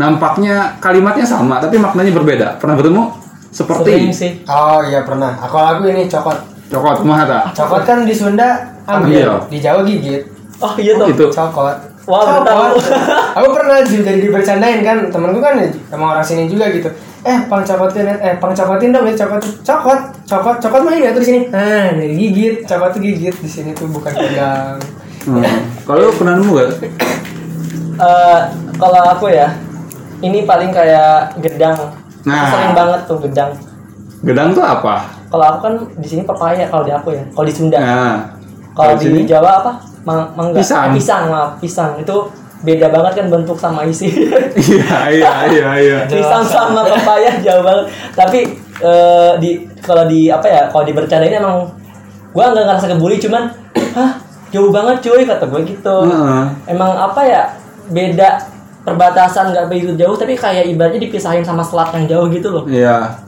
[SPEAKER 2] Nampaknya kalimatnya sama tapi maknanya berbeda. Pernah bertemu?
[SPEAKER 4] Sering
[SPEAKER 2] Seperti
[SPEAKER 4] sih
[SPEAKER 3] Oh iya pernah. Aku aku ini cokot.
[SPEAKER 2] cokot kumaha ta?
[SPEAKER 3] Cokot kan di Sunda
[SPEAKER 2] Ambil.
[SPEAKER 3] ambil, di Jawa gigit.
[SPEAKER 4] oh iya
[SPEAKER 2] Oh,
[SPEAKER 4] tuh
[SPEAKER 2] gitu.
[SPEAKER 3] Cokot.
[SPEAKER 4] Wah, baru tahu. [LAUGHS]
[SPEAKER 3] aku pernah juga jadi dibercandain kan temenku kan emang orang sini juga gitu. Eh, pang cokotin, eh pang cokotin dong, ya cokot, cokot, cokot, cokot mah ini tuh di sini. Nah, dari gigit, cokot tuh gigit di sini tuh bukan pegang.
[SPEAKER 2] Hmm. Kalau lu pernah nemu gak?
[SPEAKER 4] Eh, kalau aku ya ini paling kayak gedang
[SPEAKER 2] Nah.
[SPEAKER 4] sering banget tuh gedang
[SPEAKER 2] Gedang tuh apa?
[SPEAKER 4] kalau aku kan di sini pepaya kalau di aku ya kalau di Sunda
[SPEAKER 2] Nah,
[SPEAKER 4] kalau di
[SPEAKER 2] sini?
[SPEAKER 4] Jawa apa Mang mangga
[SPEAKER 2] Pisang.
[SPEAKER 4] Eh, pisang maaf pisang itu beda banget kan bentuk sama isi [LAUGHS]
[SPEAKER 2] iya iya iya iya. [LAUGHS]
[SPEAKER 4] pisang sama pepaya jauh banget tapi eh, di kalau di apa ya kalau di bercandain emang gua nggak ngerasa kebuli cuman [CLEARS THROAT] hah jauh banget cuy kata gue gitu
[SPEAKER 2] Heeh.
[SPEAKER 4] emang apa ya beda perbatasan nggak begitu jauh tapi kayak ibaratnya dipisahin sama selat yang jauh gitu loh
[SPEAKER 2] Iya.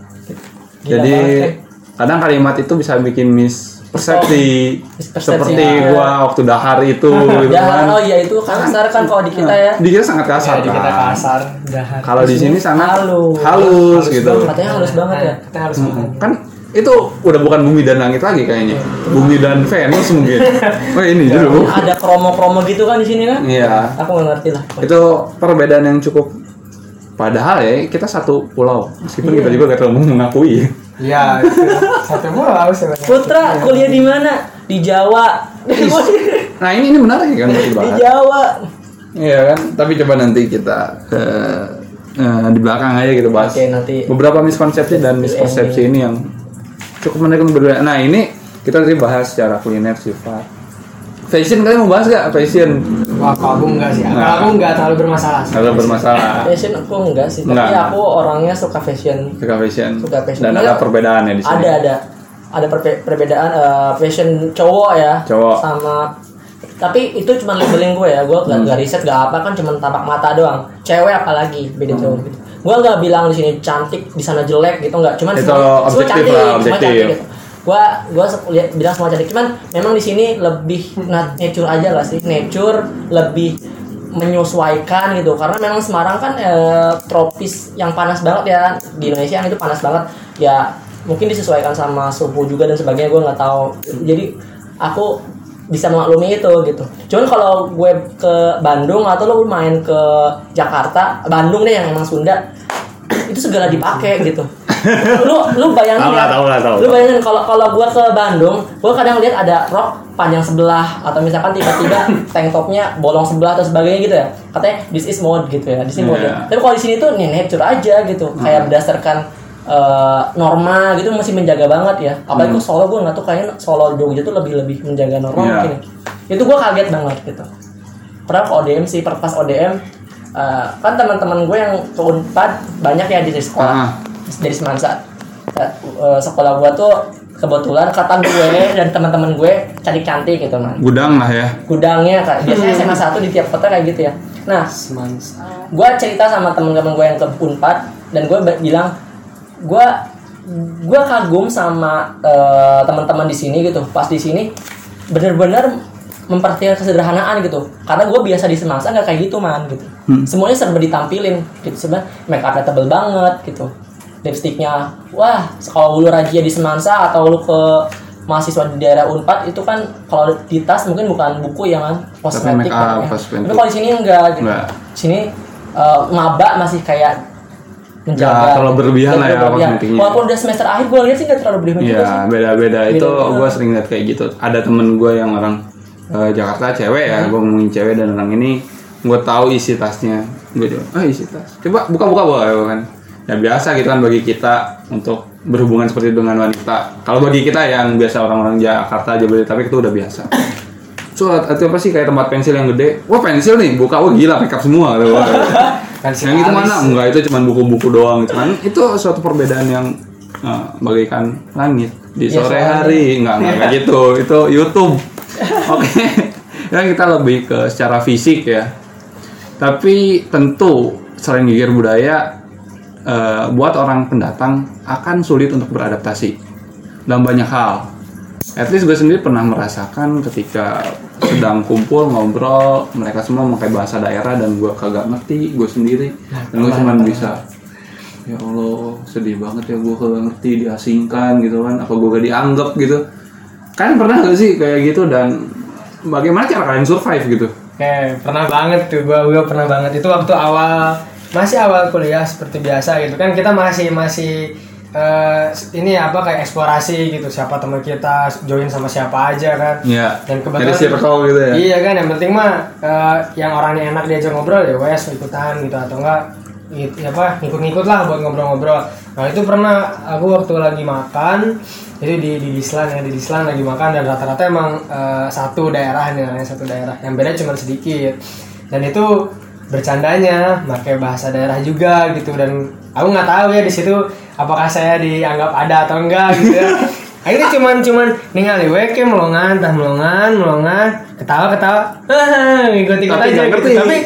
[SPEAKER 4] Gila
[SPEAKER 2] Jadi
[SPEAKER 4] banget,
[SPEAKER 2] kadang kalimat itu bisa bikin miss persepsi
[SPEAKER 4] Mispersepsi,
[SPEAKER 2] seperti
[SPEAKER 4] iya.
[SPEAKER 2] gua waktu dahar itu [LAUGHS] gitu
[SPEAKER 4] Dahar,
[SPEAKER 2] kan.
[SPEAKER 4] oh iya itu kasar kan kalau di kita ya
[SPEAKER 2] Dikira sangat kasar
[SPEAKER 3] di kita
[SPEAKER 2] kan.
[SPEAKER 3] kasar, dahar.
[SPEAKER 2] Kalau di sini sangat
[SPEAKER 4] Halus.
[SPEAKER 2] halus, gitu.
[SPEAKER 3] banget.
[SPEAKER 4] Katanya halus banget ya?
[SPEAKER 3] Kita harus
[SPEAKER 2] Mm-mm. Kan itu udah bukan bumi dan langit lagi kayaknya. Bumi dan Venus mungkin. [LAUGHS] Oh ini dulu.
[SPEAKER 4] ada promo-promo gitu kan di sini kan
[SPEAKER 2] Iya.
[SPEAKER 4] aku nggak ngerti lah
[SPEAKER 2] Itu perbedaan yang cukup Padahal ya kita satu pulau, meskipun kita juga gak terlalu mengakui.
[SPEAKER 3] Iya, [LAUGHS] satu pulau sebenarnya.
[SPEAKER 4] Putra kuliah di mana? Di Jawa.
[SPEAKER 2] Nah ini ini menarik kan
[SPEAKER 4] di. Jawa.
[SPEAKER 2] Iya kan, tapi coba nanti kita eh, eh, di belakang aja gitu bahas
[SPEAKER 4] Oke, nanti.
[SPEAKER 2] beberapa miskonsepsi dan mispersepsi ini yang cukup menarik untuk berbeda. Nah ini kita tadi bahas secara kuliner sifat. Fashion kalian mau bahas gak? Fashion
[SPEAKER 3] Wah, kalau aku enggak sih. Kalau
[SPEAKER 2] Nah.
[SPEAKER 3] aku enggak terlalu bermasalah. sih.
[SPEAKER 2] kalau bermasalah
[SPEAKER 4] Fashion aku enggak sih, tapi
[SPEAKER 2] Enggak.
[SPEAKER 4] aku orangnya suka fashion.
[SPEAKER 2] suka fashion,
[SPEAKER 4] Suka fashion.
[SPEAKER 2] dan ada perbedaan ya di sini.
[SPEAKER 4] Ada ada ada perbe- perbedaan eh, fashion cowok ya
[SPEAKER 2] Cowok.
[SPEAKER 4] sama tapi itu cuma labeling gue ya gue gak,
[SPEAKER 2] Hmm.
[SPEAKER 4] gak riset gak apa kan cuma tapak mata doang cewek apalagi beda
[SPEAKER 2] Hmm.
[SPEAKER 4] cowok gitu gue gak bilang di sini cantik di sana jelek gitu nggak. Cuman
[SPEAKER 2] Itu
[SPEAKER 4] semua, semua cantik
[SPEAKER 2] lah,
[SPEAKER 4] semua cantik gitu. Gue gue lihat bilang semua cantik. Cuman memang di sini lebih nat- nature aja lah sih? Nature lebih menyesuaikan gitu. Karena memang Semarang kan eh, tropis yang panas banget ya. Di Indonesia itu panas banget. Ya mungkin disesuaikan sama suhu juga dan sebagainya gue nggak tahu. Jadi aku bisa memaklumi itu gitu. Cuman kalau gue ke Bandung atau lo main ke Jakarta Bandung deh yang emang Sunda [CLEARS THROAT] itu segala dipakai gitu. [LAUGHS] Lu lu bayangin
[SPEAKER 2] lah,
[SPEAKER 4] ya,
[SPEAKER 2] tahu lah, tahu.
[SPEAKER 4] lu bayangin kalau kalau gua ke Bandung gua kadang lihat ada rok panjang sebelah atau misalkan tiba-tiba [LAUGHS] tank topnya bolong sebelah atau sebagainya gitu ya. Katanya this is mode gitu ya. This is mode.
[SPEAKER 2] Iya.
[SPEAKER 4] tapi kalau di sini tuh nih nature aja gitu. Kayak berdasarkan eh, norma gitu mesti menjaga banget ya apalagi kok Solo gua nggak tuh kayaknya Solo Jogja tuh lebih lebih menjaga norma
[SPEAKER 2] Iya.
[SPEAKER 4] mungkin ya. itu gua kaget banget gitu pernah ke ODM sih per- pas ODM eh, kan teman-teman gue yang ke Unpad banyak ya di sekolah
[SPEAKER 2] Ah.
[SPEAKER 4] dari Semansa eh, sekolah gue tuh kebetulan kata gue dan teman-teman gue cantik-cantik gitu man
[SPEAKER 2] Gudang lah ya.
[SPEAKER 4] gudangnya kak [LAUGHS] biasanya SMA satu di tiap kota kayak gitu ya nah
[SPEAKER 3] Semansa.
[SPEAKER 4] gue cerita sama temen-temen gue yang ke Unpad dan gue bilang gue gue kagum sama eh, teman-teman di sini gitu. Pas di sini bener-bener memperhatikan kesederhanaan gitu. Karena gue biasa di Semangsa nggak kayak gitu man gitu. Semuanya serba ditampilin gitu. Sebenarnya make upnya tebel banget gitu. Lipstiknya wah kalau lu rajia di Semangsa atau lu ke mahasiswa di daerah Unpad itu kan kalau di tas mungkin bukan buku ya kan kosmetik tapi kalau di sini enggak gitu.
[SPEAKER 2] Enggak.
[SPEAKER 4] sini eh, maba masih kayak menjaga
[SPEAKER 2] Nggak terlalu berlebihan lah ya
[SPEAKER 4] berlebihan. walaupun udah semester akhir gue lihat sih nggak terlalu berlebihan juga
[SPEAKER 2] Iya,
[SPEAKER 4] sih
[SPEAKER 2] beda-beda. Itu gue sering lihat kayak gitu. Ada temen gue yang orang eh, Jakarta cewek ya, gue ngomongin cewek dan orang ini gue tahu isi tasnya. Gue bilang, ah isi tas. Coba buka-buka boleh kan? Ya biasa gitu kan bagi kita untuk berhubungan seperti itu dengan wanita. Kalau bagi kita yang biasa orang-orang Jakarta aja tapi itu udah biasa. So, itu apa sih kayak tempat pensil yang gede? Wah pensil nih, buka, wah gila makeup semua. kata [LAUGHS]
[SPEAKER 3] Pensil
[SPEAKER 2] yang itu mana? Enggak, itu cuma buku-buku doang. Cuman itu suatu perbedaan yang uh, bagaikan langit di
[SPEAKER 4] Ya,
[SPEAKER 2] sore hari. Enggak, enggak kayak [LAUGHS] gitu. Itu YouTube. Oke. [LAUGHS] Yang kita lebih ke secara fisik ya. Tapi tentu selain geger budaya eh, buat orang pendatang akan sulit untuk beradaptasi dalam banyak hal. At least gue sendiri pernah merasakan ketika sedang kumpul ngobrol mereka semua memakai bahasa daerah dan gue kagak ngerti gue sendiri. Dan gue cuma bisa ya Allah sedih banget ya gue kagak ngerti diasingkan gitu kan. Apa gue gak dianggap gitu. Kan pernah gak sih kayak gitu dan bagaimana cara kalian survive gitu?
[SPEAKER 3] Oke, pernah banget tuh gua gua pernah banget. Itu waktu awal masih awal kuliah seperti biasa gitu kan. Kita masih masih eh, ini apa kayak eksplorasi gitu siapa teman kita join sama siapa aja kan.
[SPEAKER 2] Ya
[SPEAKER 3] dan kebetulan
[SPEAKER 2] dari circle gitu ya.
[SPEAKER 3] Iya kan yang penting mah eh, yang orangnya enak diajak ngobrol ya wes ikutan gitu atau enggak gitu, ya apa ngikut-ngikut lah buat ngobrol-ngobrol. Nah itu pernah aku waktu lagi makan itu di di Dislan ya di Dislan lagi makan dan rata-rata emang eh, satu daerah nih satu daerah. Yang beda cuma sedikit. Dan itu bercandanya pakai bahasa daerah juga gitu dan aku nggak tahu ya di situ apakah saya dianggap ada atau enggak gitu ya? [LAUGHS] Akhirnya cuman cuman ningali weke melongan tah melongan melongan ketawa ketawa. Ikut ikut
[SPEAKER 2] Tapi
[SPEAKER 3] aja gitu. tapi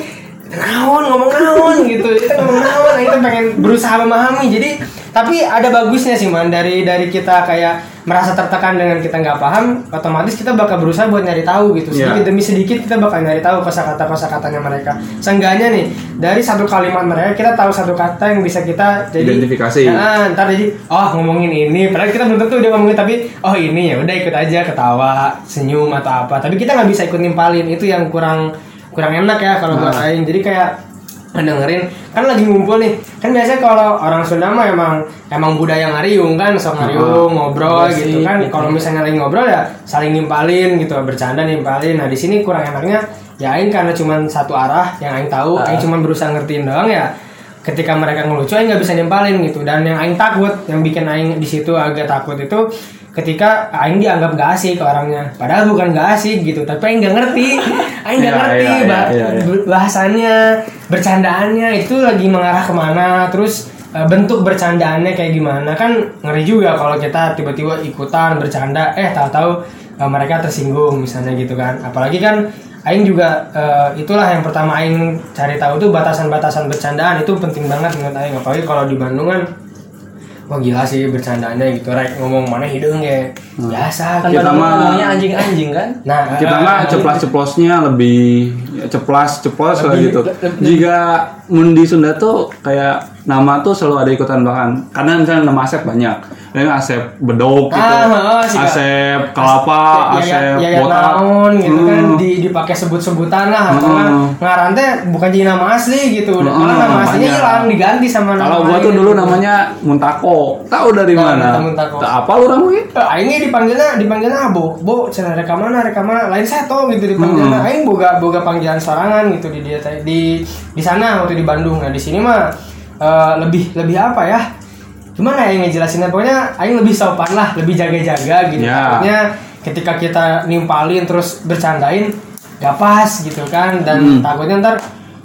[SPEAKER 3] naon ngomong naon gitu. Kita ngomong naon kita pengen berusaha memahami. Jadi tapi ada bagusnya sih man. Dari dari kita kayak merasa tertekan dengan kita nggak paham otomatis kita bakal berusaha buat nyari tahu gitu. Sedikit
[SPEAKER 2] Iya.
[SPEAKER 3] demi sedikit kita bakal nyari tahu kosakata kosakatanya mereka. Seenggaknya nih dari satu kalimat mereka kita tahu satu kata yang bisa kita jadi
[SPEAKER 2] Identifikasi.
[SPEAKER 3] Nah, ntar jadi oh ngomongin ini. Padahal kita belum tentu dia ngomongin tapi oh ini ya udah ikut aja ketawa senyum atau apa. Tapi kita nggak bisa ikut nimpalin. Itu yang kurang kurang enak ya kalau buat aing. Jadi kayak dengerin kan lagi ngumpul nih. Kan biasanya kalau orang Sunda mah emang emang budaya ngariung kan sok ngariung ngobrol
[SPEAKER 4] Gosip,
[SPEAKER 3] gitu kan.
[SPEAKER 4] Gitu.
[SPEAKER 3] kalau misalnya lagi ngobrol ya saling nimpalin gitu bercanda nimpalin nah di sini kurang enaknya ya aing karena cuman satu arah yang aing tahu aing cuman berusaha ngertiin doang ya. Ketika mereka ngelucu aing nggak bisa nimpalin gitu. Dan yang aing takut yang bikin aing di situ agak takut itu ketika aing dianggap gak asik orangnya. Padahal bukan gak asik gitu tapi aing nggak ngerti. [LAUGHS] Aing nggak
[SPEAKER 2] Iya,
[SPEAKER 3] ngerti
[SPEAKER 2] iya, iya,
[SPEAKER 3] bah-
[SPEAKER 2] iya, iya.
[SPEAKER 3] bahasannya bercandaannya itu lagi mengarah ke mana terus eh, bentuk bercandaannya kayak gimana. Kan ngeri juga kalau kita tiba-tiba ikutan bercanda eh tahu-tahu eh, mereka tersinggung misalnya gitu kan. Apalagi kan Aing juga eh, itulah yang pertama Aing cari tahu tuh batasan-batasan bercandaan itu penting banget menurut Aing. Apalagi kalau di Bandung kan wah gila sih bercandaannya gitu. Rek ngomong mana hidung ya biasa
[SPEAKER 4] Kan
[SPEAKER 2] Kita mah-
[SPEAKER 4] ngomongnya anjing-anjing kan?
[SPEAKER 3] nah
[SPEAKER 2] kita mah ceplas-ceplosnya lebih ya, ceplas ceplos lah gitu.
[SPEAKER 3] lebih-
[SPEAKER 2] jika mun di Sunda tuh kayak nama tuh selalu ada ikutan bahkan karena misalnya nama Asep banyak yang Asep bedok gitu
[SPEAKER 3] Ah, oh, Kak.
[SPEAKER 2] Asep kelapa
[SPEAKER 3] ya,
[SPEAKER 2] Asep
[SPEAKER 3] ya, ya,
[SPEAKER 2] botak
[SPEAKER 3] naon gitu kan
[SPEAKER 2] Hmm.
[SPEAKER 3] di dipakai sebut-sebutan lah karena
[SPEAKER 2] Hmm.
[SPEAKER 3] ngaran teh bukan jadi nama asli gitu
[SPEAKER 2] Hmm,
[SPEAKER 3] malah nama aslinya hilang diganti sama nama
[SPEAKER 2] kalau gua tuh dulu
[SPEAKER 3] gitu.
[SPEAKER 2] namanya Muntako tahu dari
[SPEAKER 3] Tahu,
[SPEAKER 2] mana
[SPEAKER 3] Muntako.
[SPEAKER 2] tak apa lu orang gue
[SPEAKER 3] Eh, Aing ini dipanggilnya dipanggilnya ah, bo bo cina reka mana reka mana lain seto gitu dipanggilnya
[SPEAKER 2] Hmm.
[SPEAKER 3] Aing boga boga panggilan sorangan gitu di dia di di sana waktu di Bandung nah di sini mah eh, lebih lebih apa ya gimana ya ngejelasinnya? Pokoknya Aing lebih sopan lah lebih jaga-jaga gitu.
[SPEAKER 2] Ya.
[SPEAKER 3] Takutnya ketika kita nimpalin terus bercandain gak pas gitu kan. Dan
[SPEAKER 2] Hmm.
[SPEAKER 3] takutnya ntar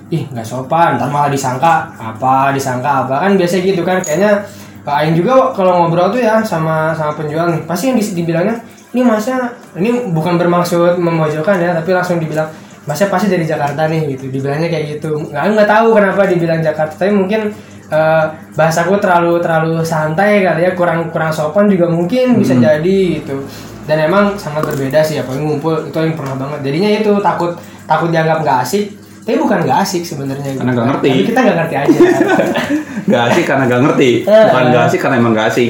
[SPEAKER 3] ih nggak sopan ntar malah disangka apa disangka apa. Kan biasa gitu kan. Kayaknya Pak Aing juga kalau ngobrol tuh ya sama sama penjual nih pasti yang di- dibilangnya ini masnya ini bukan bermaksud memojokkan ya tapi langsung dibilang masnya pasti dari Jakarta nih gitu. Dibilangnya kayak gitu. Nggak nggak tahu kenapa dibilang Jakarta tapi mungkin eh, bahasaku terlalu terlalu santai kali ya kurang kurang sopan juga mungkin bisa jadi gitu. Dan emang sangat berbeda sih apa ngumpul itu yang pernah banget. Jadinya itu takut takut dianggap nggak asik. Tapi bukan nggak asik sebenarnya
[SPEAKER 2] Karena nggak ngerti.
[SPEAKER 3] tapi kita nggak ngerti aja. [LAUGHS]
[SPEAKER 2] Gak asik karena gak ngerti.
[SPEAKER 3] Eh.
[SPEAKER 2] Bukan gak asik karena emang gak asik.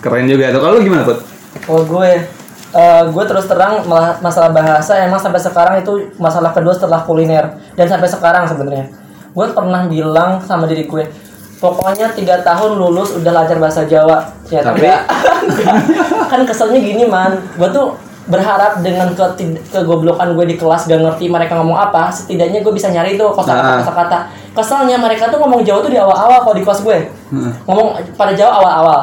[SPEAKER 2] Keren juga itu. Kalau lu gimana Put?
[SPEAKER 4] Oh gue, eh, gue terus terang masalah bahasa emang sampai sekarang itu masalah kedua setelah kuliner. Dan sampai sekarang sebenarnya. Gue pernah bilang sama diri gue pokoknya tiga tahun lulus udah lancar bahasa Jawa ternyata
[SPEAKER 2] Tapi- [LAUGHS]
[SPEAKER 4] kan keselnya gini man gue tuh berharap dengan ke kegoblokan gue di kelas gak ngerti mereka ngomong apa setidaknya gue bisa nyari tuh
[SPEAKER 2] Nah.
[SPEAKER 4] kosakata kosakata keselnya mereka tuh ngomong Jawa tuh di awal-awal kalau di kelas gue
[SPEAKER 2] Hmm.
[SPEAKER 4] ngomong pada Jawa awal-awal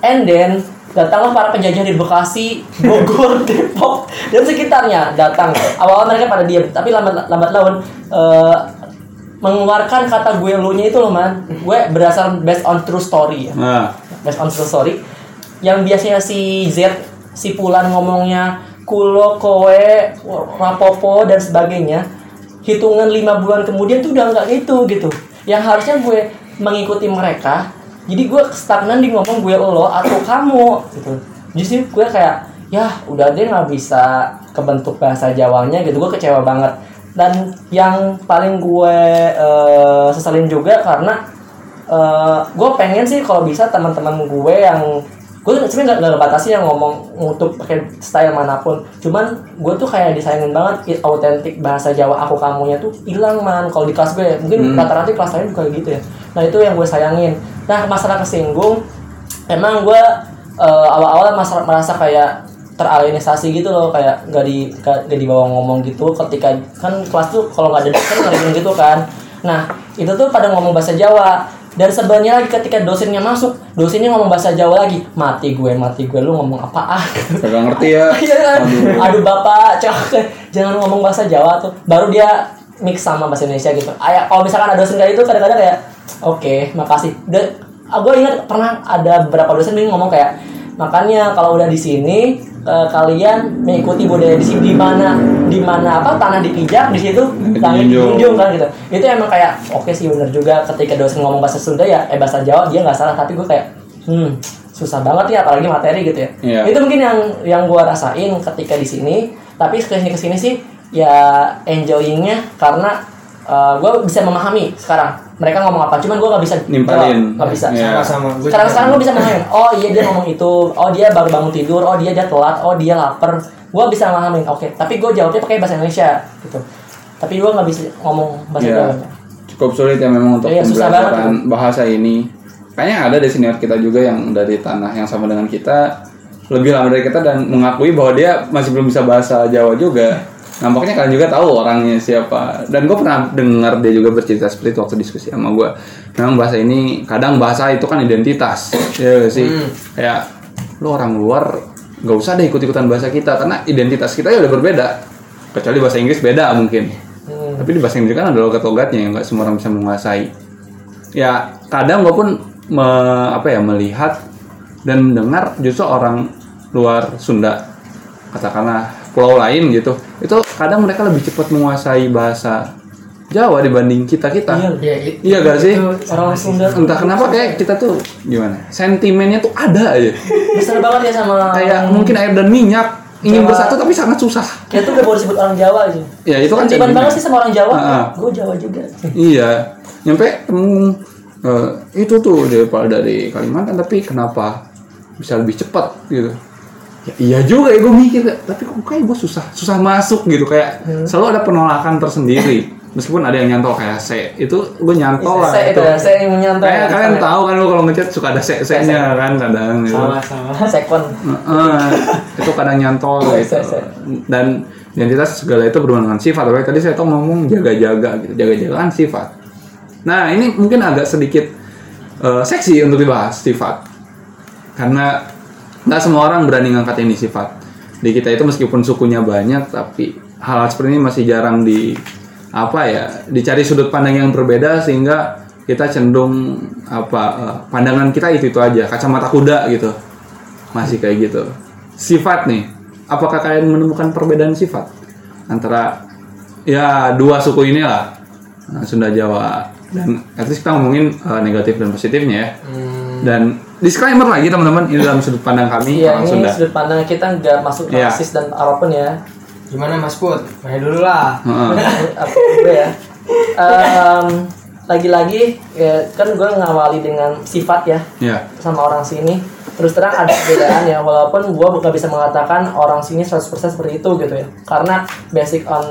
[SPEAKER 4] And then datanglah para penjajah di Bekasi, [LAUGHS] Bogor, Depok dan sekitarnya datang. Awal-awal mereka pada diam, tapi lambat lambat laun eh, mengeluarkan kata gue lu nya itu loh man. Gue berdasar based on true story ya.
[SPEAKER 2] Nah,
[SPEAKER 4] Based on true story. Yang biasanya si Z si Pulan ngomongnya kulo, kowe, rapopo dan sebagainya. Hitungan lima bulan kemudian tuh udah nggak gitu gitu. Yang harusnya gue mengikuti mereka. Jadi gue stagnan di ngomong gue lo atau kamu gitu. Justru gue kayak ya udah deh nggak bisa kebentuk bahasa Jawanya gitu. Gue kecewa banget. Dan yang paling gue eh, sesalin juga karena gue pengen sih kalau bisa teman-teman gue yang gue sebenarnya nggak nggak ngebatasi yang ngomong untuk pakai style mana pun. Cuman gue tuh kayak disayangin banget autentik bahasa Jawa aku kamunya tuh hilang man. Kalau di kelas gue mungkin rata-rata di kelas lain juga gitu ya. Nah itu yang gue sayangin. Nah masalah kesinggung emang gue eh, awal-awal merasa kayak teralienisasi gitu loh kayak nggak di nggak nggak dibawa ngomong gitu ketika kan kelas tuh kalau nggak ada dosen ngeriin gitu kan nah itu tuh pada ngomong bahasa Jawa dan sebenarnya lagi ketika dosennya masuk dosennya ngomong bahasa Jawa lagi mati gue mati gue lu ngomong apaan
[SPEAKER 2] kagak ngerti ya [LAUGHS]
[SPEAKER 4] Iya kan? Aduh bapak, cok, jangan ngomong bahasa Jawa tuh. Baru dia mix sama bahasa Indonesia gitu. Ayah, kalau misalkan ada dosen kayak itu kadang-kadang kayak, oke, makasih. Dan gue ingat pernah ada beberapa dosen yang ngomong kayak, makanya kalau udah di sini eh, kalian mengikuti budaya di sini di mana di mana apa tanah dipijak di situ langit
[SPEAKER 2] dijunjung.
[SPEAKER 4] kan gitu. Itu emang kayak oke sih bener juga ketika dosen ngomong bahasa Sunda ya eh bahasa Jawa dia nggak salah tapi gue kayak hmm susah banget ya apalagi materi gitu ya
[SPEAKER 2] Iya.
[SPEAKER 4] itu mungkin yang yang gua rasain ketika di sini tapi ke sini ke sini sih ya enjoyingnya karena uh, gue bisa memahami sekarang. Mereka ngomong apa cuman gue nggak bisa
[SPEAKER 2] Nimpalin.
[SPEAKER 4] jawab, nggak bisa.
[SPEAKER 2] Iya.
[SPEAKER 3] sama-sama. Gua
[SPEAKER 4] sekarang sekarang gue bisa memahami. oh iya dia ngomong itu. Oh dia baru bangun tidur. Oh dia dia telat. Oh dia lapar. Gue bisa memahami. Oke tapi gue jawabnya pakai bahasa Indonesia gitu. Tapi gue nggak bisa ngomong bahasa
[SPEAKER 2] Iya.
[SPEAKER 4] Jawa
[SPEAKER 2] cukup sulit ya memang untuk
[SPEAKER 4] Iya, susah
[SPEAKER 2] pembelajaran bahasa ini. Kayaknya ada di senior kita juga yang dari tanah yang sama dengan kita lebih lama dari kita dan mengakui bahwa dia masih belum bisa bahasa Jawa juga. Nampaknya kalian juga tahu orangnya siapa. Dan gue pernah dengar dia juga bercerita seperti itu waktu diskusi sama gue. Memang bahasa ini kadang bahasa itu kan identitas, ya sih. Kayak lu orang luar nggak usah deh ikut-ikutan bahasa kita karena identitas kita ya udah berbeda. Kecuali bahasa Inggris beda mungkin. Tapi di bahasa Inggris kan ada logat-logatnya yang nggak semua orang bisa menguasai. Ya kadang gue pun me- apa ya melihat dan mendengar justru orang luar Sunda katakanlah pulau lain gitu itu kadang mereka lebih cepat menguasai bahasa Jawa dibanding kita kita
[SPEAKER 4] Iya.
[SPEAKER 3] Iya, i-
[SPEAKER 2] Iya gak sih?
[SPEAKER 4] Orang Sunda
[SPEAKER 2] entah kenapa kayak kita tuh gimana sentimennya tuh ada aja
[SPEAKER 4] besar banget ya sama
[SPEAKER 2] kayak mungkin air dan minyak ingin
[SPEAKER 4] Jawa.
[SPEAKER 2] bersatu tapi sangat susah
[SPEAKER 4] Kita tuh gak boleh sebut orang Jawa aja.
[SPEAKER 2] ya itu kan
[SPEAKER 4] sentimen. banget sih sama orang Jawa.
[SPEAKER 2] Ah.
[SPEAKER 4] Gue Jawa juga.
[SPEAKER 2] iya nyampe temu eh, itu tuh pada dari Kalimantan tapi kenapa bisa lebih cepat gitu ya, iya juga ya gue mikir tapi kok kayak gue susah susah masuk gitu kayak selalu ada penolakan tersendiri meskipun ada yang nyantol kayak se itu gue nyantol lah
[SPEAKER 4] Saya itu saya yang menyantol.
[SPEAKER 2] kayak kalian tahu kan lu kalau ngechat suka ada se se nya kan kadang gitu.
[SPEAKER 3] sama sama [LAUGHS]
[SPEAKER 4] Sekon.
[SPEAKER 2] Heeh, itu kadang nyantol gitu.
[SPEAKER 4] Se- se.
[SPEAKER 2] Dan identitas segala itu berhubungan dengan sifat. Tapi tadi saya tuh ngomong jaga-jaga gitu. Jaga-jaga kan sifat. Nah, ini mungkin agak sedikit eh, seksi untuk dibahas sifat. Karena nggak semua orang berani ngangkat ini sifat. Di kita itu meskipun sukunya banyak, tapi hal, -hal seperti ini masih jarang di apa ya dicari sudut pandang yang berbeda sehingga kita cenderung apa eh, pandangan kita itu itu aja kacamata kuda gitu. Masih kayak gitu. Sifat nih apakah kalian menemukan perbedaan sifat? Antara ya dua suku ini lah nah, Sunda Jawa. Dan at least kita ngomongin eh, negatif dan positifnya ya. Dan disclaimer lagi teman-teman ini dalam sudut pandang kami
[SPEAKER 4] Iya,
[SPEAKER 2] orang
[SPEAKER 4] ini
[SPEAKER 2] Sunda
[SPEAKER 4] sudut pandang kita nggak masuk
[SPEAKER 2] Iya.
[SPEAKER 4] rasis dan apa pun ya.
[SPEAKER 3] gimana Mas Put main dulu lah
[SPEAKER 2] Heeh.
[SPEAKER 4] Apa gue ya. Em, lagi-lagi ya, kan gue ngawali dengan sifat ya
[SPEAKER 2] ya.
[SPEAKER 4] sama orang sini. Terus terang ada perbedaan ya walaupun gue bukan bisa mengatakan orang sini 100% seperti itu gitu ya. Karena basic on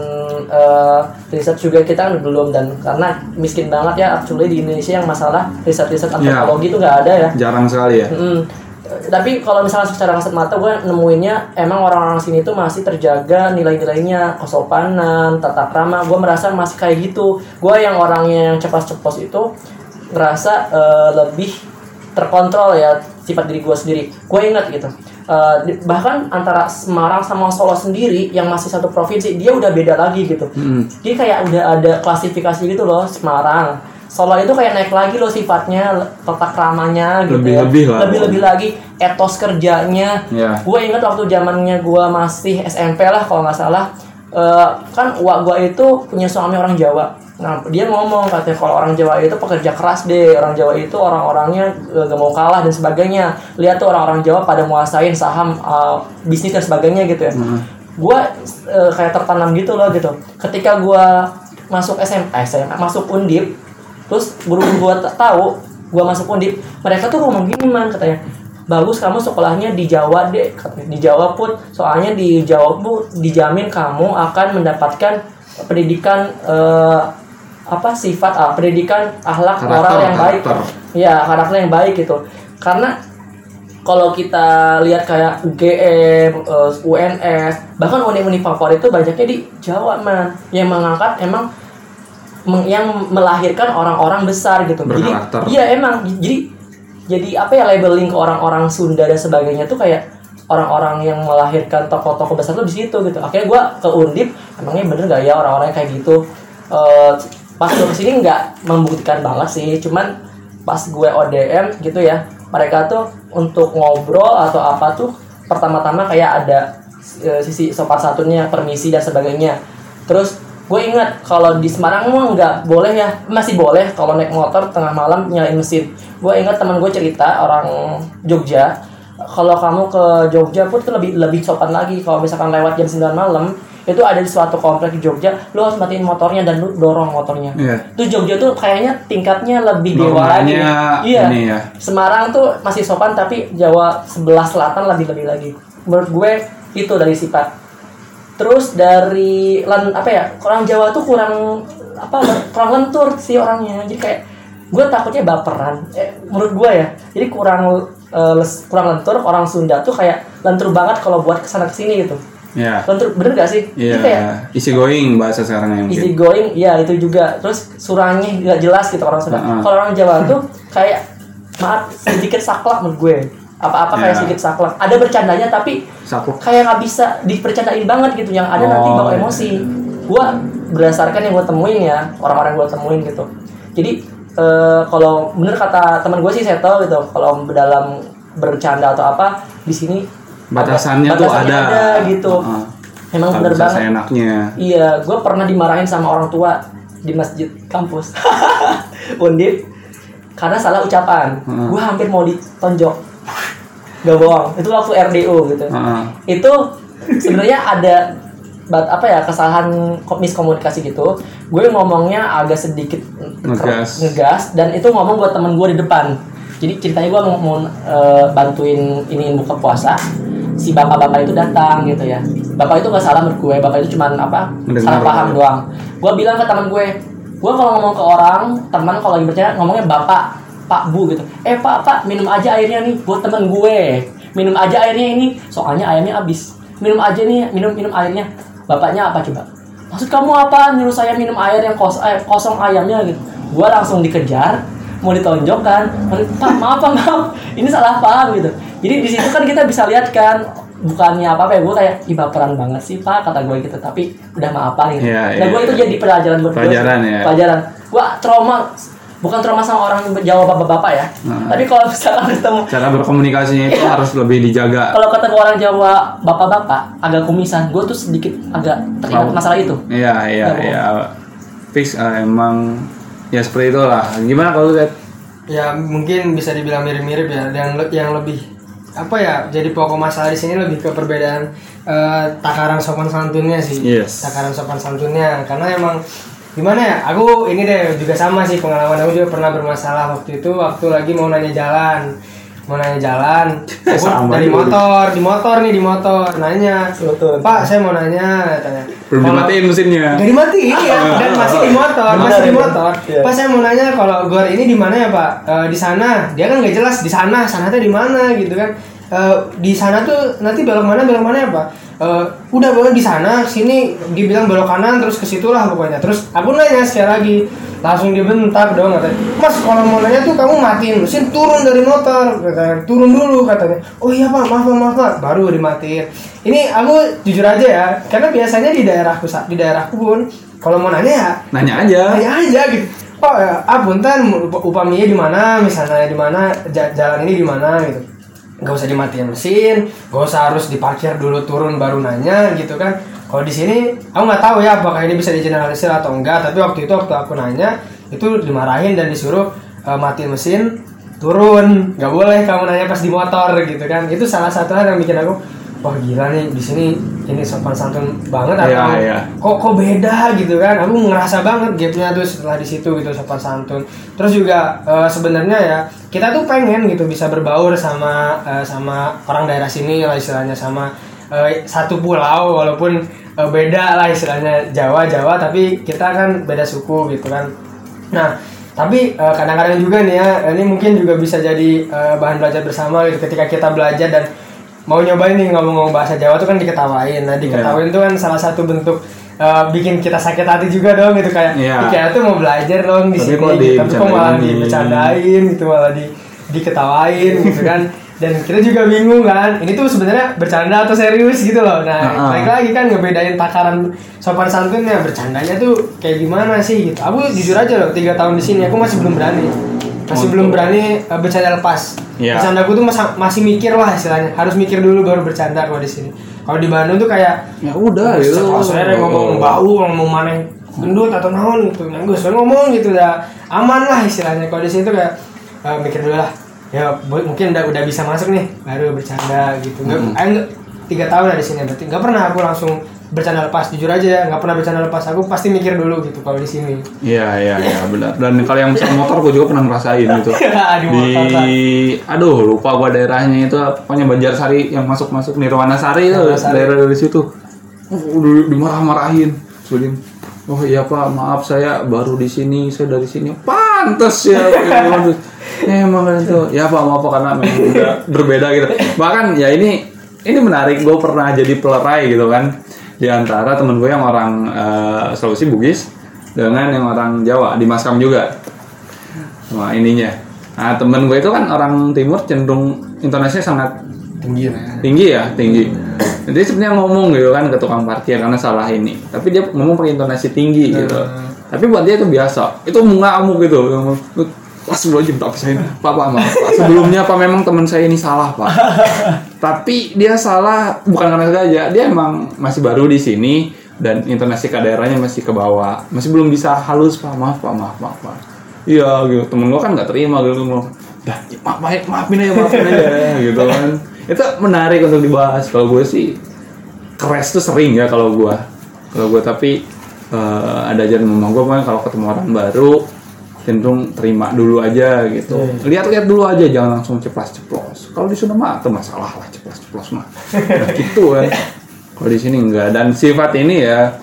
[SPEAKER 4] uh, research juga kita kan belum dan karena miskin banget ya actually di Indonesia yang masalah riset-riset antropologi itu nggak ada ya.
[SPEAKER 2] Jarang sekali ya.
[SPEAKER 4] Mm. Tapi kalau misalnya secara kasat mata gue nemuinnya emang orang-orang sini tuh masih terjaga nilai-nilainya kesopanan, tata krama. Gue merasa masih kayak gitu. Gue yang orangnya yang cepat-cepos itu ngerasa eh, lebih terkontrol ya sifat diri gue sendiri. Gue ingat gitu. Di- bahkan antara Semarang sama Solo sendiri yang masih satu provinsi dia udah beda lagi gitu. Dia kayak udah ada klasifikasi gitu loh Semarang. Solo itu kayak naik lagi loh sifatnya, tata kramanya gitu ya.
[SPEAKER 2] Lebih-lebih lah.
[SPEAKER 4] Lebih-lebih lagi etos kerjanya.
[SPEAKER 2] Ya.
[SPEAKER 4] Gue inget waktu zamannya gue masih SMP lah kalau nggak salah. Eh, kan uak gue itu punya suami orang Jawa. Nah, dia ngomong katanya kalau orang Jawa itu pekerja keras deh, orang Jawa itu orang-orangnya eh, gak mau kalah dan sebagainya. Lihat tuh orang-orang Jawa pada menguasain saham, eh, bisnis dan sebagainya gitu ya. Gue eh, kayak tertanam gitu loh gitu. Ketika gue masuk SMA, SMA masuk Undip, terus guru-guru gue tahu gue masuk Undip, mereka tuh ngomong gini man katanya, bagus kamu sekolahnya di Jawa deh, katanya. di Jawa pun soalnya di Jawa pun dijamin kamu akan mendapatkan pendidikan eh, apa sifat ah, pendidikan akhlak
[SPEAKER 2] Karakter,
[SPEAKER 4] moral yang baik,
[SPEAKER 2] karakter.
[SPEAKER 4] ya karakter yang baik gitu, karena kalau kita lihat kayak UGM, eh, UNS, bahkan uni-uni favorit itu banyaknya di Jawa man, yang mengangkat emang yang melahirkan orang-orang besar gitu.
[SPEAKER 2] Berkarakter.
[SPEAKER 4] Jadi iya emang jadi jadi apa ya labeling ke orang-orang Sunda dan sebagainya tuh kayak orang-orang yang melahirkan tokoh-tokoh besar tuh di situ gitu. Akhirnya gua ke Undip, emangnya bener gak ya orang-orang kayak gitu? Eh, pas gue ke sini nggak membuktikan banget sih, cuman pas gue ODM gitu ya, mereka tuh untuk ngobrol atau apa tuh pertama-tama kayak ada eh, sisi sopan santunnya, permisi dan sebagainya. Terus gue ingat kalau di Semarang mah nggak boleh ya masih boleh kalau naik motor tengah malam nyalain mesin. Gue ingat teman gue cerita orang Jogja kalau kamu ke Jogja pun tuh lebih lebih sopan lagi. Kalau misalkan lewat jam 9 malam itu ada di suatu komplek di Jogja lu harus matiin motornya dan lu dorong motornya.
[SPEAKER 2] Iya.
[SPEAKER 4] itu Jogja tuh kayaknya tingkatnya lebih dewa lagi iya.
[SPEAKER 2] ini ya.
[SPEAKER 4] Semarang tuh masih sopan tapi Jawa sebelah selatan lebih lebih lagi. Menurut gue itu dari sifat Terus dari lan apa ya orang Jawa tuh kurang apa kurang lentur sih orangnya. Jadi kayak gue takutnya baperan. Eh, menurut gue ya jadi kurang eh, les- kurang lentur. Orang Sunda tuh kayak lentur banget kalau buat ke sana ke sini gitu.
[SPEAKER 2] Ya.
[SPEAKER 4] lentur bener gak sih? Jadi kayak
[SPEAKER 2] easy going bahasa sekarang yang
[SPEAKER 4] easy
[SPEAKER 2] mungkin.
[SPEAKER 4] going ya itu juga. Terus surahnya nggak jelas gitu orang Sunda.
[SPEAKER 2] Heeh.
[SPEAKER 4] kalau orang Jawa tuh kayak maaf sedikit saklek menurut gue apa-apa kayak
[SPEAKER 2] Ya.
[SPEAKER 4] sedikit saklek ada bercandanya tapi
[SPEAKER 2] Saklek.
[SPEAKER 4] kayak nggak bisa dipercandain banget gitu yang ada nanti
[SPEAKER 2] Oh,
[SPEAKER 4] bawa
[SPEAKER 2] iya.
[SPEAKER 4] emosi gua berdasarkan yang gue temuin ya orang-orang gue temuin gitu jadi eh, kalau bener kata teman gue sih saya tahu gitu kalau dalam bercanda atau apa di sini
[SPEAKER 2] Batasannya tuh
[SPEAKER 4] batasannya
[SPEAKER 2] ada.
[SPEAKER 4] gitu
[SPEAKER 2] Heeh.
[SPEAKER 4] emang
[SPEAKER 2] Nggak
[SPEAKER 4] bener banget
[SPEAKER 2] seenaknya.
[SPEAKER 4] Iya, gue pernah dimarahin sama orang tua di masjid kampus. [LAUGHS] Undip. Karena salah ucapan.
[SPEAKER 2] Hmm.
[SPEAKER 4] Gue hampir mau ditonjok. Gak bohong. Itu waktu RDU gitu.
[SPEAKER 2] Heeh.
[SPEAKER 4] Itu sebenarnya ada bat apa ya kesalahan ko- miskomunikasi gitu. Gue ngomongnya agak sedikit
[SPEAKER 2] Ngegas.
[SPEAKER 4] ngegas dan itu ngomong buat temen gue di depan. Jadi ceritanya gue mau, mau, eh, bantuin ini buka puasa. Si bapak-bapak itu datang gitu ya. Bapak itu gak salah menurut gue. Bapak itu cuman apa?
[SPEAKER 2] Mendengar.
[SPEAKER 4] Salah paham doang. Gue bilang ke teman gue, gue kalau ngomong ke orang, teman kalau lagi bercanda ngomongnya bapak, pak bu gitu. Eh pak pak minum aja airnya nih buat temen gue. Minum aja airnya ini, soalnya ayamnya habis. Minum aja nih, minum minum airnya. Bapaknya apa coba? Maksud kamu apa? Nyuruh saya minum air yang kos eh, kosong ayamnya gitu. Gue langsung dikejar, mau ditonjok kan. Pak maaf pak maaf, ini salah paham gitu. Jadi di situ kan kita bisa lihat kan bukannya apa apa ya gue kayak ih baperan banget sih pak kata gue gitu tapi udah maafan gitu
[SPEAKER 2] Iya,
[SPEAKER 4] nah
[SPEAKER 2] iya,
[SPEAKER 4] gue itu
[SPEAKER 2] iya.
[SPEAKER 4] jadi pelajaran buat gue
[SPEAKER 2] Pelajaran ya.
[SPEAKER 4] pelajaran gue trauma bukan trauma sama orang Jawa bapak-bapak ya
[SPEAKER 2] Nah.
[SPEAKER 4] tapi kalau misalkan ketemu
[SPEAKER 2] Cara berkomunikasinya itu
[SPEAKER 4] Iya.
[SPEAKER 2] harus lebih dijaga.
[SPEAKER 4] kalau ketemu orang Jawa bapak-bapak agak kumisan gue tuh sedikit agak
[SPEAKER 2] Tahu.
[SPEAKER 4] masalah itu
[SPEAKER 2] Iya, iya, iya. Fix eh, emang ya seperti itulah. Gimana kalau lihat?
[SPEAKER 3] ya mungkin bisa dibilang mirip-mirip ya dan le- yang lebih apa ya jadi pokok masalah di sini lebih ke perbedaan eh, takaran sopan santunnya sih
[SPEAKER 2] Yes.
[SPEAKER 3] takaran sopan santunnya karena emang gimana ya aku ini deh juga sama sih pengalaman aku juga pernah bermasalah waktu itu waktu lagi mau nanya jalan mau nanya jalan [LAUGHS] aku
[SPEAKER 2] Sama
[SPEAKER 3] dari motor di motor nih di motor nanya
[SPEAKER 4] Betul.
[SPEAKER 3] pak saya mau nanya tanya
[SPEAKER 2] Belum
[SPEAKER 3] "Kalau-
[SPEAKER 2] dimatiin mesinnya.
[SPEAKER 3] Gak dimatiin ya, [LAUGHS] dan masih di motor, masih di motor.
[SPEAKER 4] Iya.
[SPEAKER 3] Pas saya mau nanya kalau gor ini di mana ya Pak? "Eh, di sana. Dia kan nggak jelas di sana, sana tuh di mana gitu kan? Eh, di sana tuh nanti belok mana belok mana ya Pak? Eh, udah belok di sana, sini dibilang belok kanan terus ke situlah pokoknya. Terus aku nanya sekali lagi, langsung dibentak dong katanya. Mas kalau mau nanya tuh kamu matiin mesin turun dari motor, katanya. Turun dulu katanya. Oh iya Pak, maaf Pak, maaf Pak. Baru dimatiin. Ini aku jujur aja ya, karena biasanya di daerahku di daerahku pun kalau mau nanya ya
[SPEAKER 2] Nanya aja.
[SPEAKER 3] nanya aja gitu. Oh ya, ah punten up- upaminya di mana, misalnya di mana ja- jalan ini di mana gitu. Gak usah dimatiin mesin, gak usah harus diparkir dulu turun baru nanya gitu kan. Kalau di sini aku nggak tahu ya apakah ini bisa digeneralisir atau enggak, tapi waktu itu waktu aku nanya itu dimarahin dan disuruh eh, matiin mesin turun nggak boleh kamu nanya pas di motor gitu kan itu salah satu hal yang bikin aku wah gila nih di sini ini sopan santun banget atau
[SPEAKER 2] Iya, iya.
[SPEAKER 3] kok kok beda gitu kan? Aku ngerasa banget gapnya tuh setelah di situ gitu sopan santun terus juga eh, sebenarnya ya kita tuh pengen gitu bisa berbaur sama eh, sama orang daerah sini lah istilahnya sama eh, satu pulau walaupun eh, beda lah istilahnya. Jawa Jawa tapi kita kan beda suku gitu kan. Nah tapi kadang-kadang juga nih ya ini mungkin juga bisa jadi eh, bahan belajar bersama gitu ketika kita belajar dan mau nyobain nih ngomong-ngomong bahasa Jawa tuh kan diketawain. Nah, diketawain tuh kan salah satu bentuk eh, bikin kita sakit hati juga dong gitu kayak
[SPEAKER 2] Iya.
[SPEAKER 3] "Ih, kayak tuh mau belajar dong di
[SPEAKER 2] Tapi
[SPEAKER 3] sini gitu. tapi kok malah
[SPEAKER 2] dibicarain ini?"
[SPEAKER 3] dibecandain gitu malah di diketawain gitu kan. Dan kita juga bingung kan, ini tuh sebenarnya bercanda atau serius gitu loh. Nah,
[SPEAKER 2] Heeh.
[SPEAKER 3] balik lagi kan ngebedain takaran sopan santunnya, bercandanya tuh kayak gimana sih gitu. Aku jujur aja loh, tiga tahun di sini aku masih belum berani, masih
[SPEAKER 2] Untuk-
[SPEAKER 3] belum berani eh, bercanda lepas.
[SPEAKER 2] Iya.
[SPEAKER 3] Bercanda aku tuh mas- masih mikir lah istilahnya, harus mikir dulu baru bercanda kalau di sini. Kalau di Bandung tuh kayak
[SPEAKER 2] Ya udah gitu.
[SPEAKER 3] Kalau saya ngomong bau, ngomong mana gendut atau naon gitu, yang gue ngomong gitu udah aman lah istilahnya. Kalau di sini tuh kayak eh, mikir dulu lah, ya mungkin udah udah bisa masuk nih, baru bercanda gitu. Nggak,
[SPEAKER 2] Hmm.
[SPEAKER 3] eh, nggak- tiga tahun lah di sini berarti nggak pernah aku langsung bercanda lepas jujur aja ya nggak pernah bercanda lepas. Aku pasti mikir dulu gitu kalau di sini.
[SPEAKER 2] Iya iya iya benar. Dan kalau yang pesan motor gue juga pernah ngerasain gitu. [LAUGHS]
[SPEAKER 3] di
[SPEAKER 2] aduh lupa gua daerahnya itu pokoknya Banjarsari yang masuk masuk Nirwana Sari itu daerah dari situ. Udah dimarah-marahin Sulim oh iya pak maaf saya baru di sini saya dari sini. Pantas ya pantes. ya [LAUGHS] emang kan itu. Ya pak maaf Pak, karena memang udah berbeda gitu. Bahkan ya ini ini menarik. Gue pernah jadi pelerai gitu kan di antara temen gue yang orang eh, Sulawesi Bugis dengan yang orang Jawa di Maskam juga. Nah ininya. Nah temen gue itu kan orang timur cenderung intonasinya sangat
[SPEAKER 3] tinggi ya?
[SPEAKER 2] tinggi ya tinggi. Jadi sebenarnya ngomong gitu kan ke tukang parkir karena salah ini. Tapi dia ngomong pakai intonasi tinggi gitu. Tapi buat dia itu biasa. Itu mengamuk gitu jam tak saya pak pak maaf pak. Sebelumnya pak memang teman saya ini salah pak. Tapi dia salah bukan karena sengaja dia emang masih baru di sini dan intonasi daerahnya masih ke bawah. Masih belum bisa halus pak. Maaf pak maaf maaf pak. Iya gitu. Temen gua kan nggak terima gitu. Dah maaf maaf maafin aja maafin aja gitu kan. Itu menarik untuk dibahas. Kalau gue sih keres tuh sering ya kalau gue kalau gue tapi eh, ada aja memang gue kalau ketemu orang baru cenderung terima dulu aja gitu. Lihat-lihat dulu aja jangan langsung ceplas-ceplos. Kalau di sana mah itu masalah lah ceplos-ceplos mah. [LAUGHS] Nah, gitu kan. Kalau di sini enggak. Dan sifat ini ya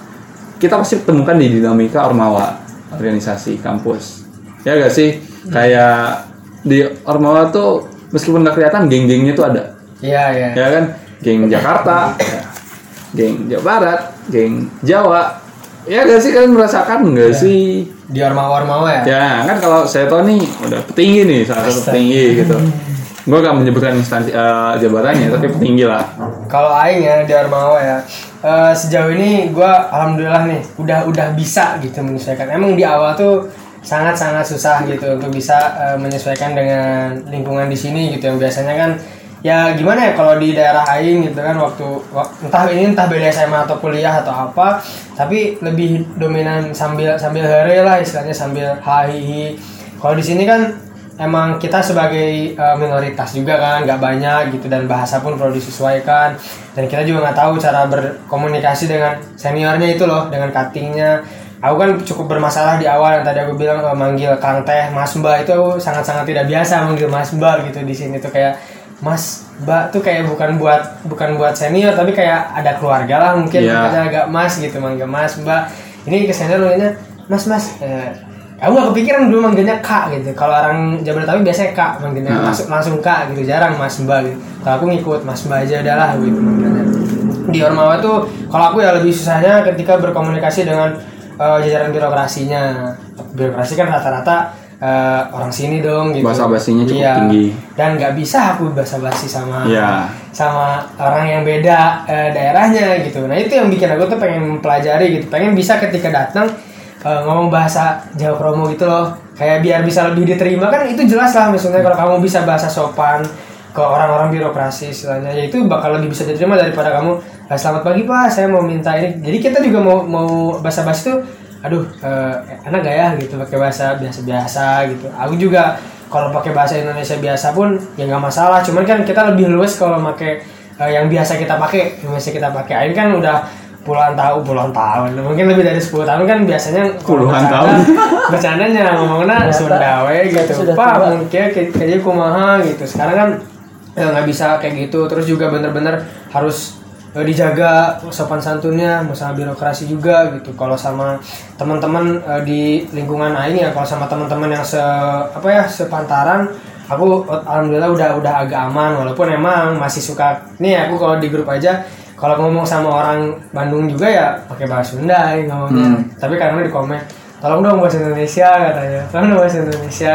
[SPEAKER 2] kita pasti temukan di dinamika ormawa organisasi kampus. Ya gak sih? Kayak di ormawa tuh meskipun nggak kelihatan geng-gengnya tuh ada.
[SPEAKER 3] Iya iya.
[SPEAKER 2] Ya kan? Geng Jakarta ya. geng Jawa Barat geng Jawa. Ya gak sih? Kalian merasakan nggak sih
[SPEAKER 3] di ormawa ya
[SPEAKER 2] ya kan kalau saya tahu nih udah petinggi nih salah satu petinggi gitu. Gue gak menyebutkan instansi eh, jabatannya tapi petinggi lah.
[SPEAKER 3] Kalau aing ya di Armawa ya eh, sejauh ini gua alhamdulillah nih udah udah bisa gitu menyesuaikan. Emang di awal tuh sangat sangat susah gitu untuk bisa eh, menyesuaikan dengan lingkungan di sini gitu. Yang biasanya kan ya gimana ya kalau di daerah aing gitu kan waktu wak- entah ini entah beda SMA atau kuliah atau apa tapi lebih dominan sambil sambil here lah istilahnya sambil hahihi. Kalau di sini kan emang kita sebagai uh, minoritas juga kan nggak banyak gitu dan bahasa pun perlu disesuaikan. Dan kita juga nggak tahu cara berkomunikasi dengan seniornya itu loh dengan cuttingnya. Aku kan cukup bermasalah di awal yang tadi aku bilang uh, manggil kang teh mas mbak itu sangat sangat tidak biasa manggil mas mbak gitu di sini tuh kayak mas mbak tuh kayak bukan buat bukan buat senior tapi kayak ada keluarga lah mungkin makanya agak mas gitu manggil mas mbak ini ke senior manggilnya mas mas eh, Aku gak kepikiran dulu manggilnya kak gitu. Kalau orang Jabodetabek biasanya kak manggilnya langsung langsung kak gitu. Jarang mas mbak gitu. Kalau aku ngikut mas mbak aja udahlah gitu manggilnya. Di Ormawa tuh kalau aku ya lebih susahnya ketika berkomunikasi dengan eh, jajaran birokrasinya. Birokrasi kan rata-rata eh, orang sini dong gitu.
[SPEAKER 2] Bahasa basinya cukup
[SPEAKER 3] Iya.
[SPEAKER 2] tinggi.
[SPEAKER 3] Dan nggak bisa aku basa basi sama
[SPEAKER 2] Iya.
[SPEAKER 3] sama orang yang beda eh, daerahnya gitu. Nah itu yang bikin aku tuh pengen mempelajari gitu. Pengen bisa ketika datang eh, ngomong bahasa Jawa Kromo gitu loh. Kayak biar bisa lebih diterima kan itu jelas lah misalnya kalau kamu bisa bahasa sopan ke orang-orang birokrasi istilahnya ya itu bakal lebih bisa diterima daripada kamu "Ah, selamat pagi pak saya mau minta ini jadi kita juga mau mau bahasa basi tuh aduh eh, enak gak ya? Gitu pakai bahasa biasa-biasa gitu. Aku juga kalau pakai bahasa Indonesia biasa pun ya nggak masalah. Cuman kan kita lebih luas kalau pakai eh, yang biasa kita pakai yang biasa kita pakai. Ini kan udah puluhan tahun puluhan tahun. Mungkin lebih dari 10 tahun kan biasanya
[SPEAKER 2] Puluhan
[SPEAKER 3] bercanda-
[SPEAKER 2] tahun. [LAUGHS]
[SPEAKER 3] bercandanya ngomongnya
[SPEAKER 4] Ternyata
[SPEAKER 3] Sunda we gitu. pak mungkin kayak kayaknya kumaha gitu. Sekarang kan ya nggak bisa kayak gitu. Terus juga bener-bener harus dijaga sopan santunnya masalah birokrasi juga gitu. Kalau sama teman-teman eh, di lingkungan lain ya kalau sama teman-teman yang se apa ya sepantaran aku eh, alhamdulillah udah udah agak aman. Walaupun emang masih suka nih aku kalau di grup aja kalau ngomong sama orang Bandung juga ya pakai bahasa Sunda ya ngomongnya. Tapi karena di komen tolong dong bahasa Indonesia katanya. Tolong dong bahasa Indonesia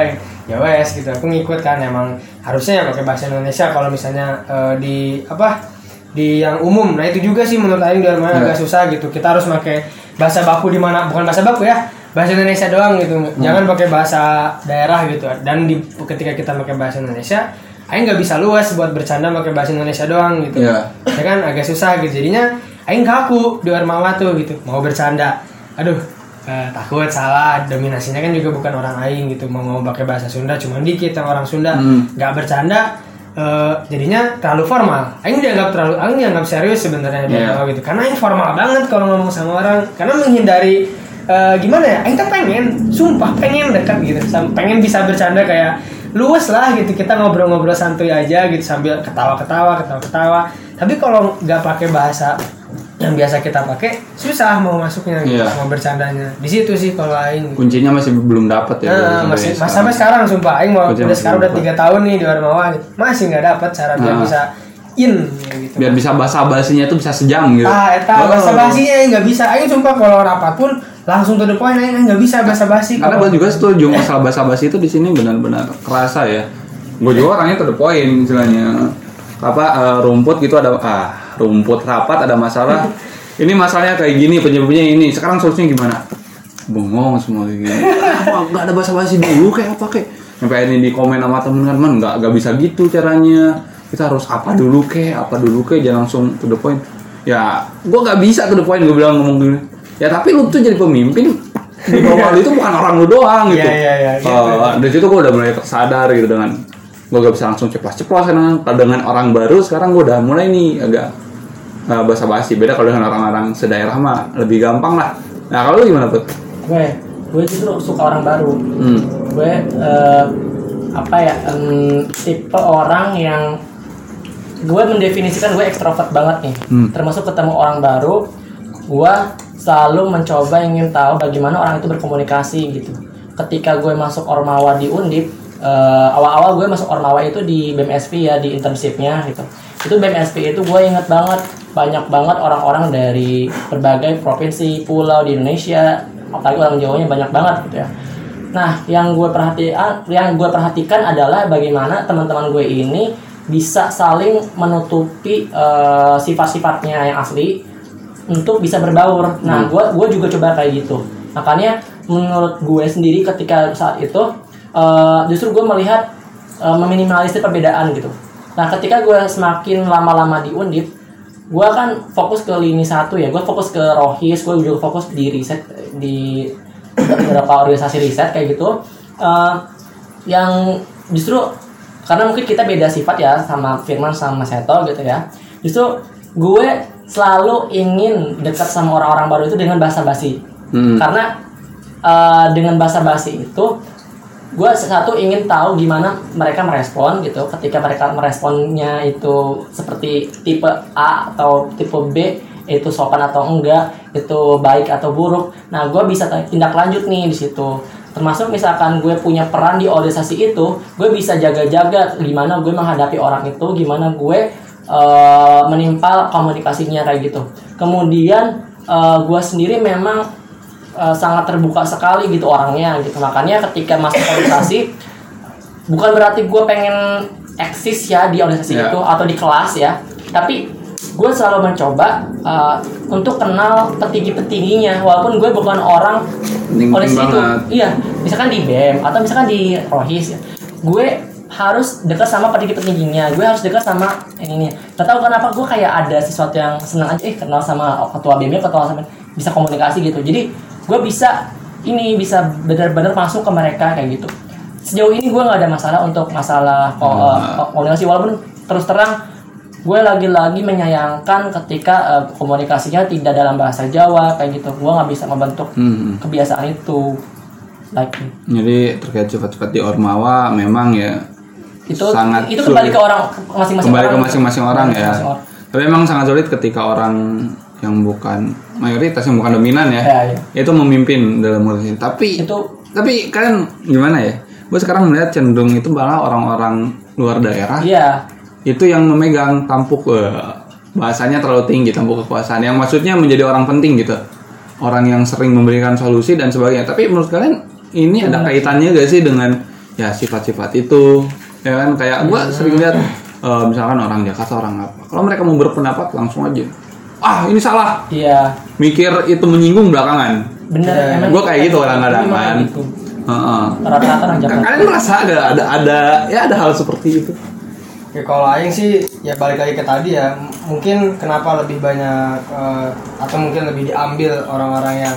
[SPEAKER 3] ya wes gitu. Aku ngikut kan emang harusnya ya pakai bahasa Indonesia kalau misalnya eh, di apa di yang umum. Nah itu juga sih menurut Aing di mana agak susah gitu. Kita harus pakai bahasa baku di mana bukan bahasa baku ya bahasa Indonesia doang gitu. Jangan pakai bahasa daerah gitu. Dan di ketika kita pakai bahasa Indonesia Aing nggak bisa luas buat bercanda pakai bahasa Indonesia doang gitu.
[SPEAKER 2] Iya.
[SPEAKER 3] ya kan? Agak susah gitu. Jadinya Aing kaku di Ormawa tuh gitu. Mau bercanda. Aduh eh, takut salah. Dominasinya kan juga bukan orang Aing gitu. Mau ngomong pakai bahasa Sunda cuma dikit yang orang Sunda. Nggak bercanda eh, jadinya terlalu formal. Aing dianggap terlalu Aing dianggap serius sebenarnya di
[SPEAKER 2] Iya.
[SPEAKER 3] Ormawa gitu. Karena Aing formal banget kalau ngomong sama orang. Karena menghindari eh, gimana ya Aing tuh pengen sumpah pengen dekat gitu. Pengen bisa bercanda kayak luas lah gitu. Kita ngobrol-ngobrol santuy aja gitu sambil ketawa-ketawa ketawa-ketawa. Tapi kalau nggak pakai bahasa yang biasa kita pakai susah mau masuknya gitu,
[SPEAKER 2] Iya.
[SPEAKER 3] mau bercandanya di situ sih kalau aing gitu.
[SPEAKER 2] Kuncinya masih belum dapat ya.
[SPEAKER 3] Nah, masih mas,
[SPEAKER 2] sekarang.
[SPEAKER 3] sampai sekarang sumpah aing mau
[SPEAKER 2] Kuncinya
[SPEAKER 3] udah sekarang udah tiga tahun nih di Warmawa gitu. masih nggak dapat cara biar
[SPEAKER 2] Nah.
[SPEAKER 3] bisa in gitu
[SPEAKER 2] Biar bisa basa-basinya tuh bisa sejam gitu.
[SPEAKER 3] ah eta
[SPEAKER 2] Oh.
[SPEAKER 3] bahasa basinya aing nggak bisa aing sumpah kalau rapat pun langsung to the point aing nggak bisa bahasa basi
[SPEAKER 2] Karena gue juga setuju masalah basa-basi itu di sini benar-benar kerasa ya. Gue juga orangnya to the point istilahnya. Apa eh, rumput gitu ada ah rumput rapat ada masalah. Ini masalahnya kayak gini penyebabnya ini. Sekarang solusinya gimana? Bengong semua kayak gini. Apa nggak ada basa-basi dulu kayak apa kayak? Sampai ini di komen sama temen-temen nggak nggak bisa gitu caranya. Kita harus apa dulu kayak apa dulu kayak jangan langsung to the point. Ya, gue nggak bisa to the point gue bilang ngomong gini. Ya tapi lu tuh jadi pemimpin di bawah lu itu bukan orang lu doang gitu.
[SPEAKER 3] Iya, gitu.
[SPEAKER 2] Oh, dari situ gue udah mulai tersadar gitu dengan gue gak bisa langsung ceplos-ceplos kan kalau dengan orang baru sekarang gue udah mulai nih agak uh, basa-basi. Beda kalau dengan orang-orang sedaerah mah lebih gampang lah. Nah kalau lu gimana tuh
[SPEAKER 4] gue gue justru suka orang baru.
[SPEAKER 2] Hmm.
[SPEAKER 4] gue eh, apa ya em, tipe orang yang gue mendefinisikan gue ekstrovert banget nih.
[SPEAKER 2] Hmm.
[SPEAKER 4] termasuk ketemu orang baru gue selalu mencoba ingin tahu bagaimana orang itu berkomunikasi gitu. Ketika gue masuk ormawa di undip eh, awal-awal gue masuk ormawa itu di BMSP ya di internshipnya gitu itu BMSP itu gue inget banget banyak banget orang-orang dari berbagai provinsi pulau di Indonesia apalagi orang Jawanya banyak banget gitu ya Nah, yang gue perhatikan, yang gue perhatikan adalah bagaimana teman-teman gue ini bisa saling menutupi eh, sifat-sifatnya yang asli untuk bisa berbaur. Nah, gue gue juga coba kayak gitu. Makanya menurut gue sendiri ketika saat itu eh, justru gue melihat eh, meminimalisir perbedaan gitu. Nah, ketika gue semakin lama-lama di Undip, gue kan fokus ke lini satu ya. Gue fokus ke Rohis, gue juga fokus di riset di beberapa organisasi riset kayak gitu Eh, yang justru karena mungkin kita beda sifat ya sama Firman sama Seto gitu ya justru gue selalu ingin dekat sama orang-orang baru itu dengan bahasa basi
[SPEAKER 2] Hmm.
[SPEAKER 4] karena eh, dengan bahasa basi itu gue satu ingin tahu gimana mereka merespon gitu. Ketika mereka meresponnya itu seperti tipe A atau tipe B itu sopan atau enggak itu baik atau buruk. Nah gue bisa tindak lanjut nih di situ. Termasuk misalkan gue punya peran di organisasi itu gue bisa jaga-jaga gimana gue menghadapi orang itu gimana gue eh, menimpal komunikasinya kayak gitu. Kemudian eh, gue sendiri memang eh, sangat terbuka sekali gitu orangnya gitu. Makanya ketika masuk organisasi bukan berarti gue pengen eksis ya di organisasi
[SPEAKER 2] Ya.
[SPEAKER 4] itu atau di kelas ya. Tapi gue selalu mencoba uh, untuk kenal petinggi-petingginya. Walaupun gue bukan orang organisasi itu iya misalkan di BEM atau misalkan di Rohis ya. Gue harus dekat sama petinggi-petingginya. Gue harus dekat sama ini nih gak tahu kenapa gue kayak ada sesuatu yang senang aja. Eh kenal sama ketua BEM ketua sama bisa komunikasi gitu. Jadi gue bisa ini bisa benar-benar masuk ke mereka kayak gitu sejauh ini gue nggak ada masalah untuk masalah ko-
[SPEAKER 2] Hmm.
[SPEAKER 4] eh, komunikasi walaupun terus terang gue lagi-lagi menyayangkan ketika eh, komunikasinya tidak dalam bahasa Jawa kayak gitu gue nggak bisa membentuk
[SPEAKER 2] Hmm.
[SPEAKER 4] kebiasaan itu like
[SPEAKER 2] jadi terkait sifat-sifat di Ormawa memang ya
[SPEAKER 4] itu
[SPEAKER 2] sangat
[SPEAKER 4] itu kembali
[SPEAKER 2] sulit.
[SPEAKER 4] ke orang masing-masing
[SPEAKER 2] kembali
[SPEAKER 4] orang
[SPEAKER 2] ke masing-masing orang ya.
[SPEAKER 4] Masing-masing orang.
[SPEAKER 2] Tapi memang sangat sulit ketika orang yang bukan mayoritas yang bukan dominan ya,
[SPEAKER 4] Ya, ya.
[SPEAKER 2] itu memimpin dalam organisasi. Tapi
[SPEAKER 4] itu
[SPEAKER 2] tapi kalian gimana ya? Gue sekarang melihat cenderung itu malah orang-orang luar daerah
[SPEAKER 4] iya.
[SPEAKER 2] itu yang memegang tampuk eh, bahasanya terlalu tinggi tampuk kekuasaan. Yang maksudnya menjadi orang penting gitu. Orang yang sering memberikan solusi dan sebagainya. Tapi menurut kalian ini ada kaitannya gak sih dengan ya sifat-sifat itu? Ya kan? Kayak gua sering lihat eh, misalkan orang Jakarta orang apa. Kalau mereka mau berpendapat langsung aja ah ini salah.
[SPEAKER 4] Iya.
[SPEAKER 2] Mikir itu menyinggung belakangan.
[SPEAKER 4] Bener
[SPEAKER 3] Ya,
[SPEAKER 4] emang
[SPEAKER 2] gua kayak gitu kadang-kadang
[SPEAKER 4] Memang
[SPEAKER 2] kan?
[SPEAKER 4] gitu.
[SPEAKER 2] Heeh.
[SPEAKER 4] rata-rata orang Jakarta.
[SPEAKER 2] Kalian merasa ada ada ada ya ada hal seperti itu?
[SPEAKER 3] Ya kalau aing sih ya balik lagi ke tadi ya mungkin kenapa lebih banyak eh, atau mungkin lebih diambil orang-orang yang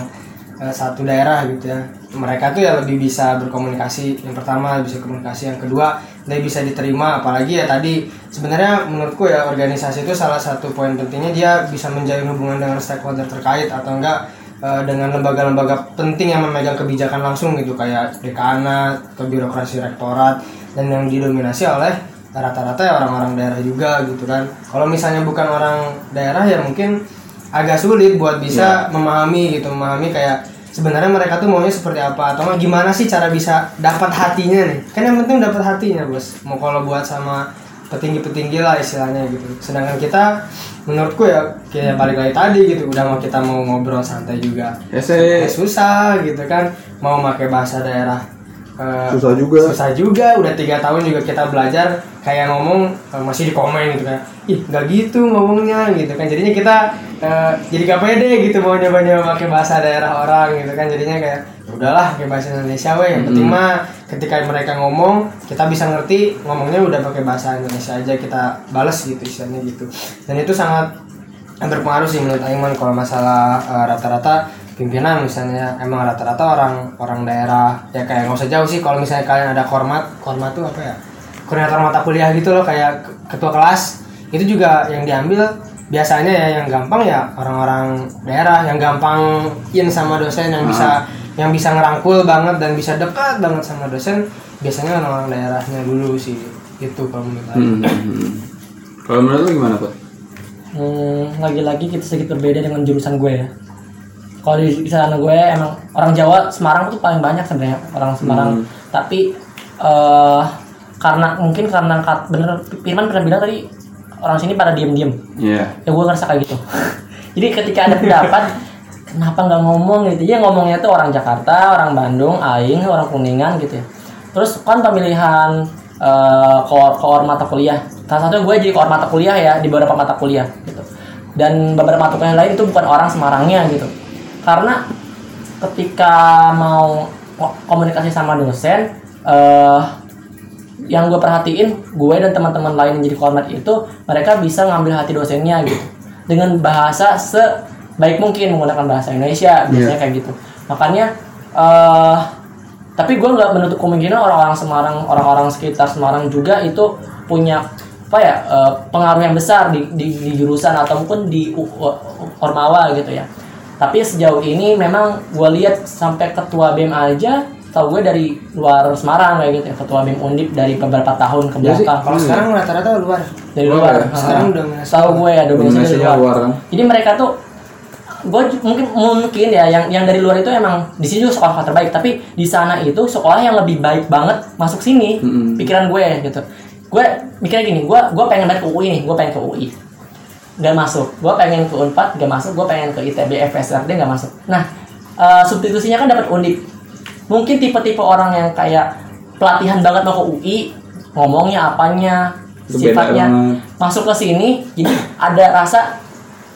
[SPEAKER 3] eh, satu daerah gitu ya mereka tuh ya lebih bisa berkomunikasi. Yang pertama bisa komunikasi. Yang kedua dia bisa diterima. Apalagi ya tadi sebenarnya menurutku ya organisasi itu salah satu poin pentingnya dia bisa menjalin hubungan dengan stakeholder terkait atau enggak eh, dengan lembaga-lembaga penting yang memegang kebijakan langsung gitu kayak dekanat atau birokrasi rektorat dan yang didominasi oleh rata-rata ya orang-orang daerah juga gitu kan. Kalau misalnya bukan orang daerah ya mungkin agak sulit buat bisa memahami gitu memahami kayak sebenarnya mereka tuh maunya seperti apa? Atau gimana sih cara bisa dapat hatinya nih? Kan yang penting dapat hatinya bos. Mau kalau buat sama petinggi-petinggi lah istilahnya gitu. Sedangkan kita menurutku ya kayak balik lagi tadi gitu udah mau kita mau ngobrol santai juga.
[SPEAKER 2] Ya saya
[SPEAKER 3] Ya, susah gitu kan. Mau pakai bahasa daerah eh,
[SPEAKER 5] Susah juga.
[SPEAKER 3] susah juga. Udah tiga tahun juga kita belajar kayak ngomong eh, masih di komen gitu kan. Ih nggak gitu ngomongnya gitu kan. Jadinya kita eh, jadi gak pede gitu mau nyoba-nyoba pakai bahasa daerah orang gitu kan. Jadinya kayak "Ya udahlah pakai bahasa Indonesia weh. Yang penting mah ketika mereka ngomong kita bisa ngerti ngomongnya udah pakai bahasa Indonesia aja kita bales gitu istilahnya gitu. Dan itu sangat berpengaruh sih menurut Aiman kalau masalah rata-rata pimpinan misalnya emang rata-rata orang orang daerah ya kayak nggak usah jauh sih kalau misalnya kalian ada kormat kormat tuh apa ya koordinator mata kuliah gitu loh kayak ke- ketua kelas itu juga yang diambil biasanya ya yang gampang ya orang-orang daerah yang gampang in sama dosen yang bisa yang bisa ngerangkul banget dan bisa dekat banget sama dosen biasanya orang-orang daerahnya dulu sih itu kalau menurut aku.
[SPEAKER 2] Hmm, hmm, hmm. Kalau menurut lu gimana, Pak?
[SPEAKER 4] Hmm, lagi-lagi kita sedikit berbeda dengan jurusan gue ya. Kalau di sana gue emang orang Jawa Semarang tuh paling banyak sebenarnya orang Semarang. Tapi eh karena mungkin karena bener Firman pernah bilang tadi orang sini pada diem-diem.
[SPEAKER 2] Iya.
[SPEAKER 4] Ya gue ngerasa kayak gitu. [LAUGHS] Jadi ketika ada pendapat kenapa nggak ngomong gitu? Ya ngomongnya tuh orang Jakarta, orang Bandung, Aing, orang Kuningan gitu ya. Terus kan pemilihan eh koor, koor mata kuliah. Salah satunya gue jadi koor mata kuliah ya di beberapa mata kuliah gitu. Dan beberapa mata kuliah lain itu bukan orang Semarangnya gitu. Karena ketika mau ko- komunikasi sama dosen eh yang gue perhatiin gue dan teman-teman lain yang jadi kormat itu mereka bisa ngambil hati dosennya gitu. Dengan bahasa sebaik mungkin menggunakan bahasa Indonesia biasanya kayak gitu. Makanya eh tapi gue nggak menutup kemungkinan orang-orang Semarang orang-orang sekitar Semarang juga itu punya apa ya eh, pengaruh yang besar di, di, di jurusan ataupun di U- U- Ormawa gitu ya tapi sejauh ini memang gue lihat sampai ketua BEM aja tau gue dari luar Semarang kayak gitu ya ketua BEM Undip dari beberapa tahun ke
[SPEAKER 2] Iya
[SPEAKER 4] belakang
[SPEAKER 3] kalau sekarang rata-rata luar
[SPEAKER 4] dari
[SPEAKER 2] Luar
[SPEAKER 4] luar
[SPEAKER 2] ya?
[SPEAKER 3] Sekarang dominasi
[SPEAKER 4] tahu gue ya dominasi dari luar.
[SPEAKER 2] luar kan?
[SPEAKER 4] jadi mereka tuh gue mungkin mungkin ya yang yang dari luar itu emang di sini juga sekolah terbaik tapi di sana itu sekolah yang lebih baik banget masuk sini
[SPEAKER 2] Mm-mm.
[SPEAKER 4] pikiran gue gitu gue mikirnya gini gue gue pengen banget ke UI nih gue pengen ke UI gak masuk. Gue pengen ke Unpad gak masuk. Gue pengen ke ITB FSRD gak masuk. Nah eh, substitusinya kan dapat undip. Mungkin tipe-tipe orang yang kayak pelatihan banget mau ke UI ngomongnya apanya
[SPEAKER 2] Itu
[SPEAKER 4] sifatnya masuk ke sini jadi [COUGHS] ada rasa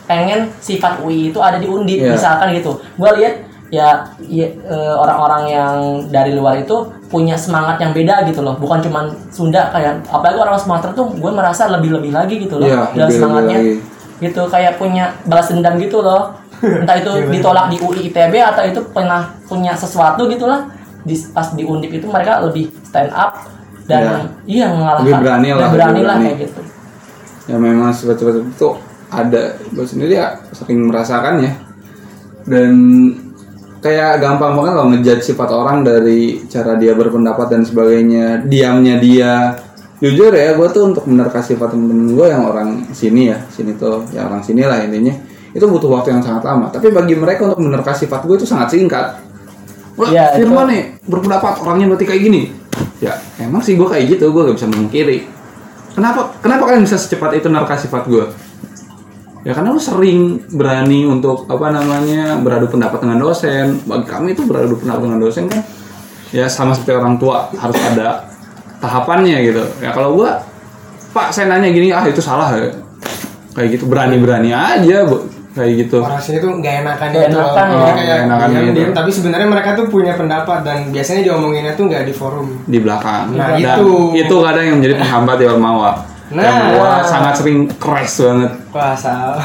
[SPEAKER 4] pengen sifat UI itu ada di undip
[SPEAKER 2] Iya.
[SPEAKER 4] misalkan gitu. Gue lihat ya, ya, eh, orang-orang yang dari luar itu punya semangat yang beda gitu loh. Bukan cuman Sunda kayak apalagi orang Sumatera tuh gue merasa lebih-lebih lagi gitu loh.
[SPEAKER 2] Iya,
[SPEAKER 4] dalam semangatnya.
[SPEAKER 2] lagi.
[SPEAKER 4] Gitu kayak punya balas dendam gitu loh. [LAUGHS] Entah itu ditolak di UI ITB atau itu pernah punya sesuatu gitulah. Di pas di undip itu mereka lebih stand up dan iya, mengalahkan.
[SPEAKER 2] Lebih berani lah,
[SPEAKER 4] lebih berani lah kayak gitu.
[SPEAKER 2] Ya memang sifat-sifat itu ada. Gue sendiri ya sering merasakannya dan kayak gampang banget loh ngejudge sifat orang dari cara dia berpendapat dan sebagainya. Diamnya dia jujur ya gue tuh untuk menerka sifat temen-temen gue yang orang sini ya sini tuh ya orang sini lah intinya itu butuh waktu yang sangat lama tapi bagi mereka untuk menerka sifat gue itu sangat singkat Wah,
[SPEAKER 4] itu-
[SPEAKER 2] Firman nih berpendapat orangnya berarti kayak gini. Ya, emang sih gue kayak gitu, gue gak bisa memungkiri. Kenapa kenapa kalian bisa secepat itu nerka sifat gue? Ya karena lu sering berani untuk apa namanya beradu pendapat dengan dosen. Bagi kami itu beradu pendapat dengan dosen kan ya sama seperti orang tua harus ada tahapannya gitu. Ya kalau gue Pak saya nanya gini ah itu salah ya. Kayak gitu berani-berani aja Bu. kayak gitu.
[SPEAKER 3] orang sini tuh nggak enakan
[SPEAKER 4] Nggak
[SPEAKER 3] gitu loh.
[SPEAKER 4] enakan,
[SPEAKER 3] Jadi
[SPEAKER 2] ya.
[SPEAKER 3] kayak
[SPEAKER 2] enakan
[SPEAKER 3] diam,
[SPEAKER 2] gitu.
[SPEAKER 3] diam, tapi sebenarnya mereka tuh punya pendapat dan biasanya diomonginnya tuh nggak di forum
[SPEAKER 2] di belakang.
[SPEAKER 3] Nah,
[SPEAKER 2] Dan
[SPEAKER 3] itu.
[SPEAKER 2] itu kadang yang menjadi penghambat di Ormawa.
[SPEAKER 3] Nah.
[SPEAKER 2] yang gua sangat sering crash banget.
[SPEAKER 3] wah salah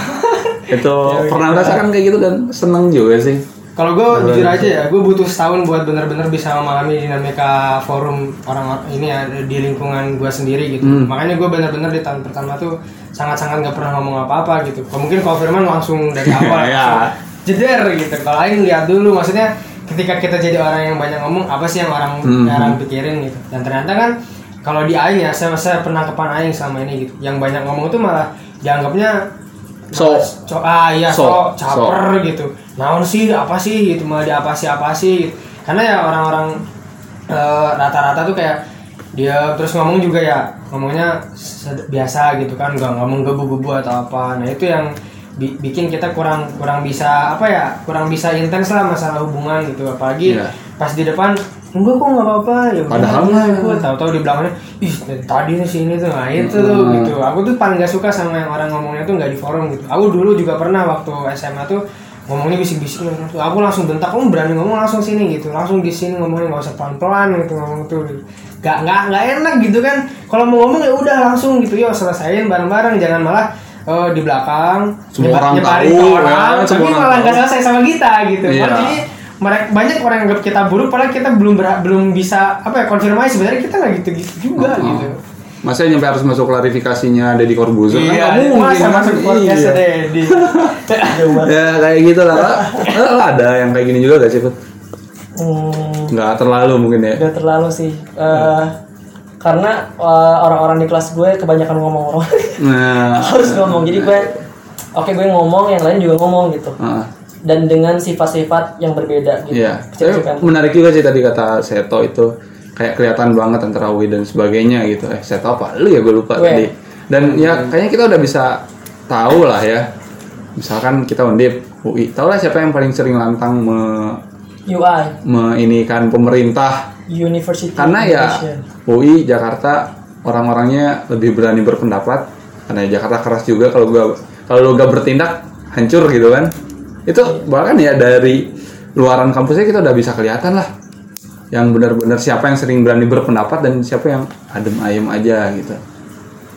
[SPEAKER 2] Itu [LAUGHS] pernah merasakan kayak gitu dan seneng juga sih.
[SPEAKER 3] Kalau gue jujur aja ya, gue butuh setahun buat bener-bener bisa memahami dinamika forum orang ini ya di lingkungan gue sendiri gitu.
[SPEAKER 2] Hmm.
[SPEAKER 3] Makanya gue bener-bener di tahun pertama tuh sangat-sangat nggak pernah ngomong apa-apa gitu. Kalau mungkin kalau Firman langsung dari [LAUGHS] awal
[SPEAKER 2] Ya.
[SPEAKER 3] langsung jeder gitu. Kalau Aing lihat dulu, maksudnya ketika kita jadi orang yang banyak ngomong, apa sih yang orang
[SPEAKER 2] Hmm.
[SPEAKER 3] orang pikirin gitu. Dan ternyata kan kalau di Aing ya, saya, saya pernah kepan Aing selama ini gitu. Yang banyak ngomong tuh malah dianggapnya
[SPEAKER 2] So.
[SPEAKER 3] so ah iya
[SPEAKER 2] So.
[SPEAKER 3] so, caper gitu naon sih apa sih gitu dia apa sih apa sih karena ya orang-orang eh, rata-rata tuh kayak dia terus ngomong juga ya ngomongnya biasa gitu kan nggak ngomong gebu-gebu atau apa nah itu yang bi- bikin kita kurang kurang bisa apa ya kurang bisa intens lah masalah hubungan gitu apalagi
[SPEAKER 2] Iya.
[SPEAKER 3] pas di depan enggak kok nggak apa-apa ya
[SPEAKER 2] Padahal mah-
[SPEAKER 3] gue tahu-tahu di belakangnya ih tadi nih sini tuh nah itu
[SPEAKER 2] Hmm.
[SPEAKER 3] gitu. Aku tuh paling gak suka sama yang orang ngomongnya tuh nggak di forum gitu. Aku dulu juga pernah waktu SMA tuh ngomongnya bisik-bisik gitu. aku langsung bentak kamu berani ngomong langsung sini gitu. Langsung di sini ngomongnya nggak usah pelan-pelan gitu ngomong tuh. Nggak nggak nggak enak gitu kan. Kalau mau ngomong ya udah langsung gitu. Yo selesaiin bareng-bareng. Jangan malah eh, di belakang
[SPEAKER 2] Semua
[SPEAKER 3] nyebar-
[SPEAKER 2] orang
[SPEAKER 3] nyebarin
[SPEAKER 2] tahu,
[SPEAKER 3] ke
[SPEAKER 2] ya,
[SPEAKER 3] orang,
[SPEAKER 2] semua
[SPEAKER 3] tapi malah nggak selesai sama kita gitu.
[SPEAKER 2] Iya.
[SPEAKER 3] Malah jadi mereka banyak orang yang anggap kita buruk padahal kita belum berha- belum bisa apa ya konfirmasi sebenarnya kita nggak gitu-gitu juga
[SPEAKER 2] Oh.
[SPEAKER 3] gitu
[SPEAKER 2] Masa nyampe harus masuk klarifikasinya Deddy Corbuzier kan
[SPEAKER 3] iya
[SPEAKER 2] nggak mungkin
[SPEAKER 3] masa
[SPEAKER 2] kan?
[SPEAKER 3] masuk podcast
[SPEAKER 2] Iya.
[SPEAKER 3] Dedi [LAUGHS]
[SPEAKER 2] Ya kayak gitu lah. Lo lo ada yang kayak gini juga gak sih, Put?
[SPEAKER 4] Hmm,
[SPEAKER 2] Nggak terlalu mungkin ya.
[SPEAKER 4] Gak terlalu sih. Eh, karena eh, orang-orang di kelas gue kebanyakan ngomong orang [LAUGHS]
[SPEAKER 2] Nah,
[SPEAKER 4] harus ngomong. Jadi gue, oke gue ngomong, yang lain juga ngomong gitu.
[SPEAKER 2] ah,
[SPEAKER 4] Dan dengan sifat-sifat yang berbeda gitu.
[SPEAKER 2] iya.
[SPEAKER 4] Sifat-sifat-
[SPEAKER 2] menarik juga sih tadi kata Seto itu kayak kelihatan banget antara Wi dan sebagainya gitu. Eh, Seto apa? Lu ya gue lupa
[SPEAKER 4] Gue.
[SPEAKER 2] tadi. Dan ya kayaknya kita udah bisa tahu lah ya. Misalkan kita undip UI, tau lah siapa yang paling sering lantang me,
[SPEAKER 4] UI,
[SPEAKER 2] meinikan pemerintah
[SPEAKER 4] University
[SPEAKER 2] karena ya. UI Jakarta orang-orangnya lebih berani berpendapat karena Jakarta keras juga kalau gua kalau lu gak bertindak hancur gitu kan itu bahkan ya dari luaran kampusnya kita udah bisa kelihatan lah. Yang benar-benar siapa yang sering berani berpendapat dan siapa yang adem ayem aja gitu.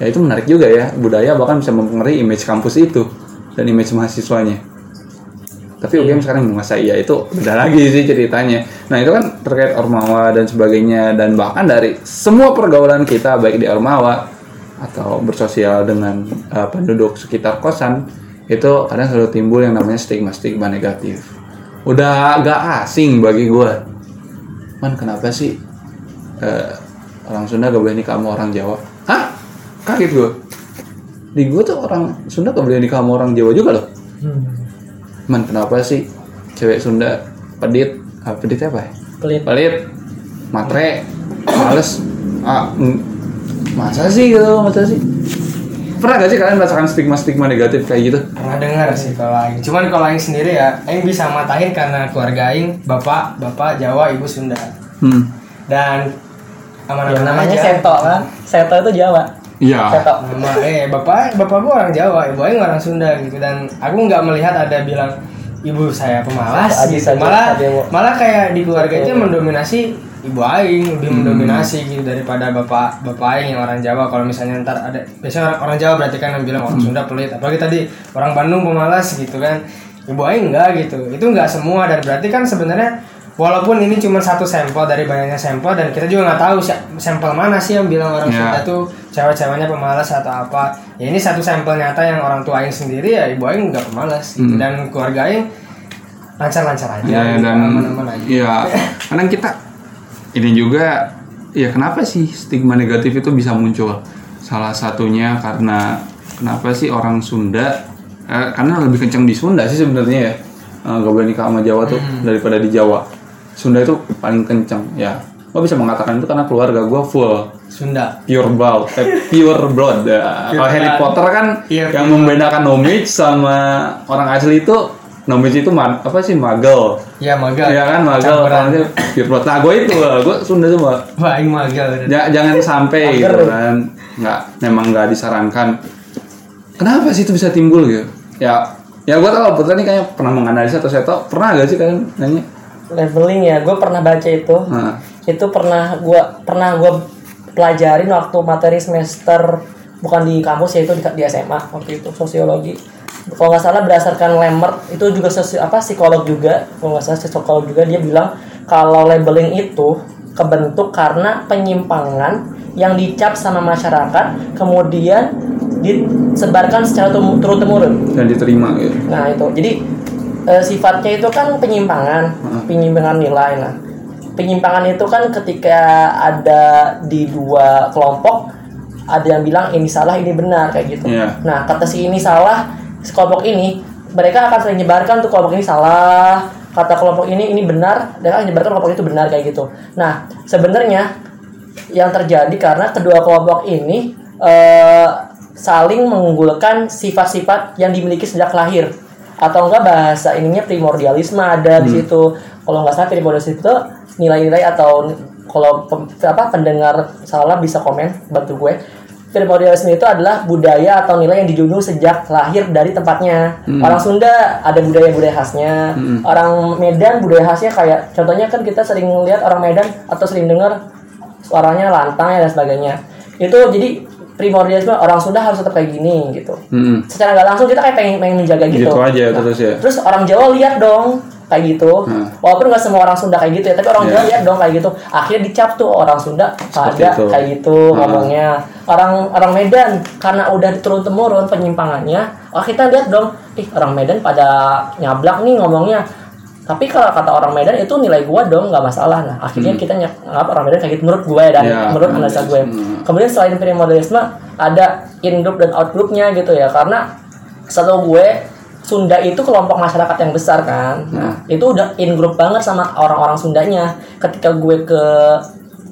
[SPEAKER 2] Ya itu menarik juga ya. Budaya bahkan bisa mempengaruhi image kampus itu dan image mahasiswanya. Tapi UGM sekarang menguasai ya itu beda lagi sih ceritanya. Nah itu kan terkait ormawa dan sebagainya dan bahkan dari semua pergaulan kita baik di ormawa atau bersosial dengan eh, penduduk sekitar kosan itu kadang selalu timbul yang namanya stigma-stigma negatif udah agak asing bagi gue man kenapa sih eh, orang Sunda gak boleh nikah sama orang Jawa hah kaget gue di gue tuh orang Sunda gak boleh nikah sama orang Jawa juga loh
[SPEAKER 4] Hmm.
[SPEAKER 2] Man kenapa sih cewek Sunda pedit? Ah, pedit apa ya?
[SPEAKER 4] Pelit.
[SPEAKER 2] Pelit, matre, males. Ah, masa sih gitu? Masa sih? Pernah gak sih kalian merasakan stigma-stigma negatif kayak gitu?
[SPEAKER 3] pernah dengar sih kalau Aing cuman kalau Aing sendiri ya Aing bisa matahin karena keluarga Aing bapak bapak Jawa ibu Sunda
[SPEAKER 2] Hmm.
[SPEAKER 3] dan
[SPEAKER 4] Ya,
[SPEAKER 3] aman-aman
[SPEAKER 4] namanya
[SPEAKER 3] aja.
[SPEAKER 4] Seto kan. Seto itu Jawa.
[SPEAKER 2] Iya.
[SPEAKER 4] Seto.
[SPEAKER 3] Nama, eh bapak bapak gua orang Jawa, ibu Aing orang Sunda gitu dan aku nggak melihat ada bilang ibu saya pemalas gitu. malah malah kayak di keluarga itu yang mendominasi ibu Aing lebih mendominasi gitu daripada bapak bapak Aing yang orang Jawa. Kalau misalnya ntar ada biasanya orang, orang Jawa berarti kan yang bilang orang Sunda pelit. Apalagi tadi orang Bandung pemalas gitu kan. Ibu Aing enggak gitu. Itu enggak semua. Dan berarti kan sebenarnya walaupun ini cuma satu sampel dari banyaknya sampel dan kita juga nggak tahu sampel mana sih yang bilang orang. Sunda tuh cewek-ceweknya pemalas atau apa. Ya ini satu sampel nyata yang orang tua Aing sendiri ya ibu Aing nggak pemalas gitu. dan keluarga Aing lancar-lancar aja
[SPEAKER 2] Ya,
[SPEAKER 3] gitu,
[SPEAKER 2] dan
[SPEAKER 3] aman-aman aja.
[SPEAKER 2] iya. [LAUGHS] Kadang kita ini juga ya kenapa sih stigma negatif itu bisa muncul? Salah satunya karena kenapa sih orang Sunda eh, karena lebih kencang di Sunda sih sebenarnya ya. Eh, gak boleh nikah sama Jawa tuh daripada di Jawa. Sunda itu paling kencang ya. Gue bisa mengatakan itu karena keluarga gue full.
[SPEAKER 3] Sunda.
[SPEAKER 2] Pure blood, eh, pure blood. Ya,
[SPEAKER 3] Pure
[SPEAKER 2] Kalau Harry. Potter kan
[SPEAKER 3] Iya,
[SPEAKER 2] yang
[SPEAKER 3] pure
[SPEAKER 2] membedakan Nomage sama orang asli itu Nomage itu ma- apa sih magel.
[SPEAKER 3] ya magal
[SPEAKER 2] Iya kan magel itu pure blood. Nah, gue itu gue Sunda semua.
[SPEAKER 3] Wah, Aing magal
[SPEAKER 2] Ja- jangan sampai gitu kan. Nggak, memang nggak disarankan. Kenapa sih itu bisa timbul gitu? Ya, ya gue tau Putra nih kayaknya pernah menganalisa atau saya tau pernah gak sih kalian nanya?
[SPEAKER 4] Leveling ya, gue pernah baca itu.
[SPEAKER 2] Nah,
[SPEAKER 4] itu pernah gua pernah gua pelajarin waktu materi semester bukan di kampus yaitu di, di SMA waktu itu sosiologi kalau nggak salah berdasarkan Lambert itu juga sosi, apa psikolog juga kalau nggak salah psikolog juga dia bilang kalau labeling itu kebentuk karena penyimpangan yang dicap sama masyarakat kemudian disebarkan secara turun temurun
[SPEAKER 2] dan diterima gitu.
[SPEAKER 4] Nah itu, jadi eh, sifatnya itu kan penyimpangan, penyimpangan nilai. Nah, penyimpangan itu kan ketika ada di dua kelompok, ada yang bilang ini salah, ini benar kayak gitu.
[SPEAKER 2] Iya.
[SPEAKER 4] Nah, kata si ini salah, kelompok ini mereka akan sering menyebarkan tuh kelompok ini salah kata kelompok ini ini benar mereka akan menyebarkan kelompok itu benar kayak gitu. Nah sebenarnya yang terjadi karena kedua kelompok ini eh, saling mengunggulkan sifat-sifat yang dimiliki sejak lahir. Atau enggak bahasa ininya primordialisme ada di situ. Kalau nggak salah primordialisme itu nilai-nilai atau kalau apa pendengar salah bisa komen bantu gue primordialisme itu adalah budaya atau nilai yang dijunjung sejak lahir dari tempatnya. Orang Sunda ada budaya-budaya khasnya. Orang Medan budaya khasnya kayak contohnya kan kita sering lihat orang Medan atau sering dengar suaranya lantang ya dan sebagainya. Itu jadi primordialisme orang Sunda harus tetap kayak gini gitu.
[SPEAKER 2] Mm-mm.
[SPEAKER 4] secara nggak langsung kita kayak pengen pengen menjaga gitu.
[SPEAKER 2] Gitu aja
[SPEAKER 4] Nah,
[SPEAKER 2] terus ya.
[SPEAKER 4] terus orang Jawa lihat dong kayak gitu
[SPEAKER 2] Hmm.
[SPEAKER 4] walaupun nggak semua orang Sunda kayak gitu ya tapi orang
[SPEAKER 2] Iya.
[SPEAKER 4] Jawa lihat dong kayak gitu akhirnya dicap tuh orang Sunda
[SPEAKER 2] Seperti
[SPEAKER 4] ada
[SPEAKER 2] itu.
[SPEAKER 4] kayak gitu
[SPEAKER 2] Hmm.
[SPEAKER 4] ngomongnya orang orang Medan karena udah turun temurun penyimpangannya oh kita lihat dong ih orang Medan pada nyablak nih ngomongnya tapi kalau kata orang Medan itu nilai gua dong nggak masalah nah akhirnya kita nyap nganggap orang Medan kayak gitu menurut gue dan
[SPEAKER 2] Hmm. Ya,
[SPEAKER 4] menurut analisa gue
[SPEAKER 2] hmm.
[SPEAKER 4] kemudian selain primordialisme ada in group dan out groupnya gitu ya karena setahu gue Sunda itu kelompok masyarakat yang besar kan? Nah, itu udah in group banget sama orang-orang Sundanya. Ketika gue ke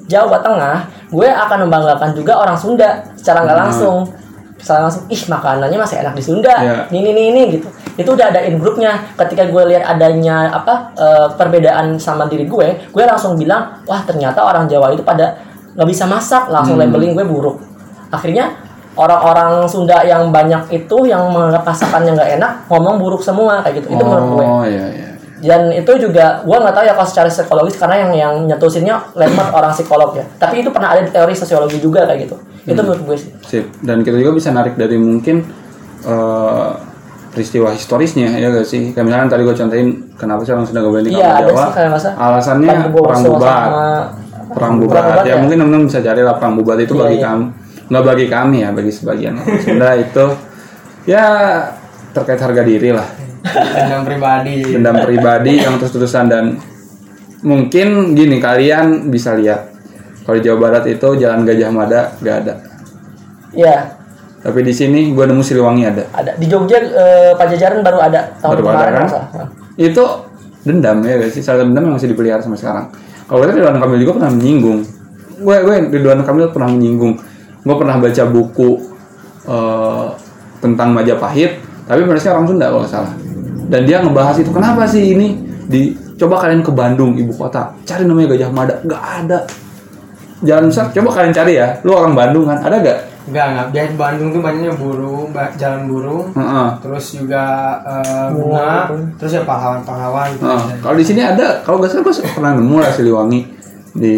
[SPEAKER 4] Jawa Tengah gue akan membanggakan juga orang Sunda secara nggak langsung. Secara langsung ih makanannya masih enak di Sunda.
[SPEAKER 2] Ya.
[SPEAKER 4] ini ini ini gitu. Itu udah ada in groupnya. Ketika gue lihat adanya apa eh, perbedaan sama diri gue gue langsung bilang wah ternyata orang Jawa itu pada nggak bisa masak. Langsung labeling gue buruk. Akhirnya orang-orang Sunda yang banyak itu yang menganggap masakannya nggak enak ngomong buruk semua kayak gitu itu menurut gue
[SPEAKER 2] Oh iya iya.
[SPEAKER 4] dan itu juga gue nggak tahu ya kalau secara psikologis karena yang yang nyetusinnya lemot orang psikolog ya tapi itu pernah ada di teori sosiologi juga kayak gitu itu menurut gue sih
[SPEAKER 2] Sip. Dan kita juga bisa narik dari mungkin eh, peristiwa historisnya ya gak sih? Kayak misalnya tadi gue contohin kenapa sih orang Sunda gak
[SPEAKER 4] Iya,
[SPEAKER 2] sama
[SPEAKER 4] ada
[SPEAKER 2] Jawa?
[SPEAKER 4] sih
[SPEAKER 2] Alasannya
[SPEAKER 4] Perang
[SPEAKER 2] bubat. Perang bubat. Ya,
[SPEAKER 4] ya?
[SPEAKER 2] mungkin teman-teman bisa cari lah perang bubat itu
[SPEAKER 4] Iya,
[SPEAKER 2] bagi
[SPEAKER 4] iya.
[SPEAKER 2] kami. Nggak bagi kami ya, bagi sebagian orang Sunda [LAUGHS] itu ya terkait harga diri lah.
[SPEAKER 3] dendam pribadi
[SPEAKER 2] Dendam pribadi yang terus-terusan dan mungkin gini kalian bisa lihat kalau di Jawa Barat itu Jalan Gajah Mada gak ada.
[SPEAKER 4] Iya
[SPEAKER 2] Tapi di sini gue nemu Siliwangi ada.
[SPEAKER 4] ada di Jogja eh, Pajajaran baru ada tahun
[SPEAKER 2] Baru ada
[SPEAKER 4] kemarin
[SPEAKER 2] kan?
[SPEAKER 4] nggak salah.
[SPEAKER 2] Itu dendam ya guys, salah dendam yang masih dipelihara sampai sekarang. Kalau kita Ridwan Kamil juga pernah menyinggung. Gue gue Ridwan Kamil pernah menyinggung. Gue pernah baca buku eh, tentang Majapahit, tapi penulisnya orang Sunda kalau salah. Dan dia ngebahas itu kenapa sih ini di coba kalian ke Bandung ibu kota cari namanya Gajah Mada nggak ada jalan besar coba kalian cari ya lu orang Bandung kan ada gak
[SPEAKER 3] Enggak, enggak. Biar Bandung tuh banyaknya burung, jalan burung.
[SPEAKER 2] Heeh.
[SPEAKER 3] Terus juga eh,
[SPEAKER 4] Bunga
[SPEAKER 3] bunga,
[SPEAKER 4] gitu.
[SPEAKER 3] terus ya pahlawan-pahlawan. gitu.
[SPEAKER 2] Nah, kalau di sini ada, kalau nggak salah gue pernah nemu lah Siliwangi di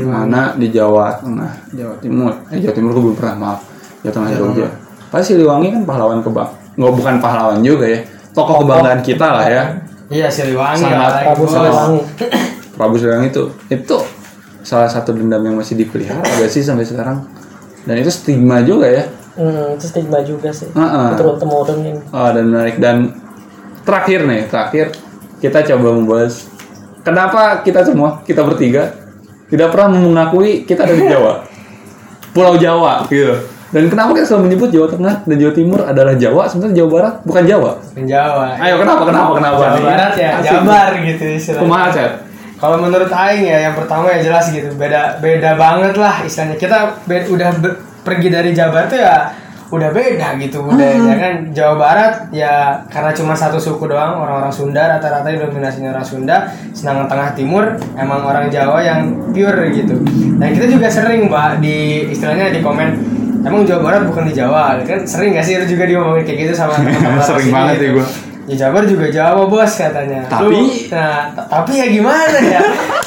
[SPEAKER 3] Nah,
[SPEAKER 2] mana di Jawa Tengah, Jawa Timur. Eh Jawa Timur gue belum pernah maaf. Jawa Tengah
[SPEAKER 3] Jawa
[SPEAKER 2] Jogja. Pasti Siliwangi kan pahlawan kebang, nggak bukan pahlawan juga ya, tokoh kebanggaan kita lah ya.
[SPEAKER 3] Iya, Siliwangi.
[SPEAKER 2] Sangat
[SPEAKER 4] Prabu. Siliwangi [COUGHS]
[SPEAKER 2] Prabu Siliwangi itu, itu salah satu dendam yang masih dipelihara gak sih sampai sekarang? Dan itu stigma juga ya.
[SPEAKER 4] hmm, itu stigma juga sih
[SPEAKER 2] Heeh.
[SPEAKER 4] turun temurun ini
[SPEAKER 2] Oh, dan menarik dan terakhir nih, terakhir kita coba membahas kenapa kita semua, kita bertiga tidak pernah mengakui kita dari Jawa. Pulau Jawa gitu. Dan kenapa kita selalu menyebut Jawa Tengah dan Jawa Timur adalah Jawa, sementara Jawa Barat bukan Jawa?
[SPEAKER 3] Yang Jawa.
[SPEAKER 2] Ayo kenapa kenapa kenapa?
[SPEAKER 3] Jawa? Barat ya,
[SPEAKER 2] Asik.
[SPEAKER 3] Jabar gitu istilahnya.
[SPEAKER 2] Kumaha, Cet?
[SPEAKER 3] Kalau menurut Aing ya, yang pertama ya jelas gitu, beda beda banget lah istilahnya. Kita udah be- pergi dari Jabar tuh ya udah beda gitu budayanya kan Jawa Barat ya karena cuma satu suku doang orang-orang Sunda rata-rata dominasinya orang Sunda sedangkan Tengah Timur emang orang Jawa yang pure gitu dan kita juga sering mbak di istilahnya di komen emang Jawa Barat bukan di Jawa kan sering gak sih lu juga diomongin kayak gitu sama [LAUGHS] teman-teman
[SPEAKER 2] Sering banget
[SPEAKER 3] gitu.
[SPEAKER 2] ya gua.
[SPEAKER 3] Ya Jabar juga Jawa bos katanya.
[SPEAKER 2] Tapi-
[SPEAKER 3] Lu- nah tapi ya gimana ya? [LAUGHS]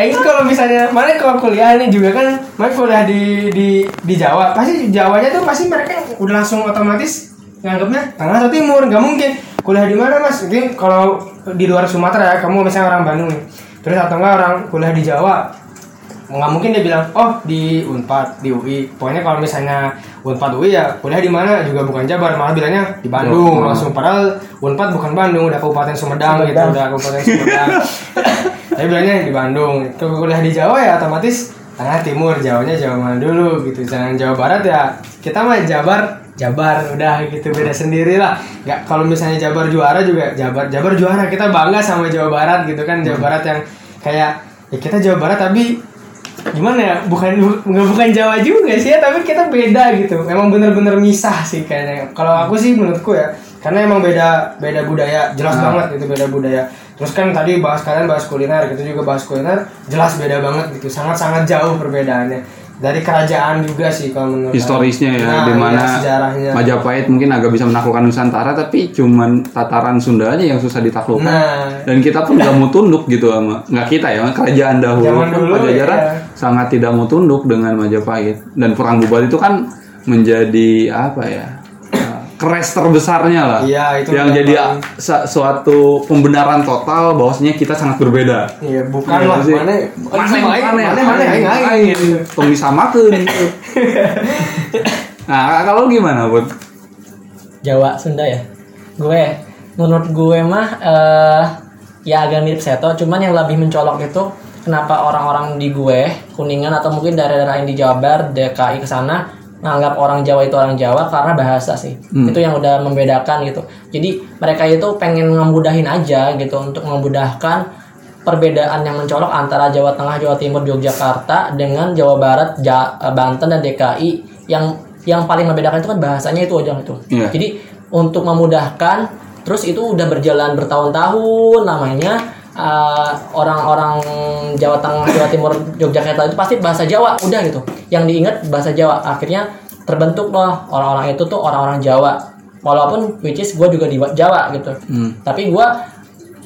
[SPEAKER 3] Kayaknya kalau misalnya mana kalau kuliah nih juga kan, mana kuliah di di di Jawa, pasti Jawanya tuh pasti mereka udah langsung otomatis nganggapnya tengah atau timur, nggak mungkin. Kuliah di mana mas? Mungkin kalau di luar Sumatera ya, kamu misalnya orang Bandung nih, terus atau enggak orang kuliah di Jawa, nggak mungkin dia bilang oh di Unpad di UI. Pokoknya kalau misalnya Unpad UI ya kuliah di mana? Juga bukan Jabar malah bilangnya di Bandung. Langsung padahal Unpad bukan Bandung udah Kabupaten Sumedang, gitu
[SPEAKER 4] Sumedang.
[SPEAKER 3] udah Kabupaten Sumedang. [LAUGHS] Tapi bilangnya di Bandung. Itu kuliah di Jawa ya otomatis tengah timur Jawanya Jawa mana dulu gitu. Jangan Jawa Barat ya kita mah Jabar Jabar udah gitu beda sendiri lah. Nggak kalau misalnya Jabar juara juga Jabar Jabar juara kita bangga sama Jawa Barat gitu kan. Jawa Barat yang kayak ya kita Jawa Barat tapi gimana ya? Bukan bu- nggak bukan Jawa juga sih ya tapi kita beda gitu. Memang bener-bener misah sih kayaknya. Kalau aku sih menurutku ya karena emang beda beda budaya jelas banget gitu beda budaya. Terus kan tadi bahas kalian bahas kuliner gitu juga bahas kuliner jelas beda banget gitu. Sangat-sangat jauh perbedaannya dari kerajaan juga sih kalau menurut
[SPEAKER 2] historisnya ya
[SPEAKER 3] Nah,
[SPEAKER 2] di mana
[SPEAKER 3] iya, sejarahnya.
[SPEAKER 2] Majapahit mungkin agak bisa menaklukkan Nusantara tapi cuman tataran Sunda aja yang susah ditaklukkan.
[SPEAKER 3] Nah.
[SPEAKER 2] Dan kita pun nggak mau tunduk gitu sama nggak kita ya kerajaan dahulu.
[SPEAKER 3] Zaman dulu,
[SPEAKER 2] Pajajaran
[SPEAKER 3] iya.
[SPEAKER 2] sangat tidak mau tunduk dengan Majapahit. Dan perang Bubat itu kan menjadi apa ya keres terbesarnya lah
[SPEAKER 3] Iya, itu
[SPEAKER 2] yang
[SPEAKER 3] yang
[SPEAKER 2] jadi
[SPEAKER 3] paling-
[SPEAKER 2] suatu pembenaran total bahwasanya kita sangat berbeda
[SPEAKER 3] iya bukan
[SPEAKER 2] Iya
[SPEAKER 3] lah
[SPEAKER 2] sih.
[SPEAKER 3] mana
[SPEAKER 2] mana
[SPEAKER 3] mana mana mana aing aing gitu.
[SPEAKER 2] tong disamakeun gitu. [LAUGHS] nah kalau gimana buat
[SPEAKER 4] Jawa Sunda ya gue menurut gue mah eh ya agak mirip Seto cuman yang lebih mencolok itu kenapa orang-orang di gue kuningan atau mungkin daerah-daerah lain di Jawa Barat DKI ke sana nganggap orang Jawa itu orang Jawa karena bahasa sih. Itu yang udah membedakan gitu. Jadi mereka itu pengen ngemudahin aja gitu untuk memudahkan perbedaan yang mencolok antara Jawa Tengah, Jawa Timur, Yogyakarta dengan Jawa Barat, Ja- Banten dan DKI yang yang paling membedakan itu kan bahasanya itu aja gitu.
[SPEAKER 2] Iya.
[SPEAKER 4] Jadi untuk memudahkan terus itu udah berjalan bertahun-tahun namanya uh, orang-orang Jawa Tengah, Jawa Timur, Yogyakarta itu pasti bahasa Jawa udah gitu. Yang diingat bahasa Jawa. Akhirnya terbentuk loh orang-orang itu tuh orang-orang Jawa. Walaupun which is gue juga di Jawa gitu. Tapi gue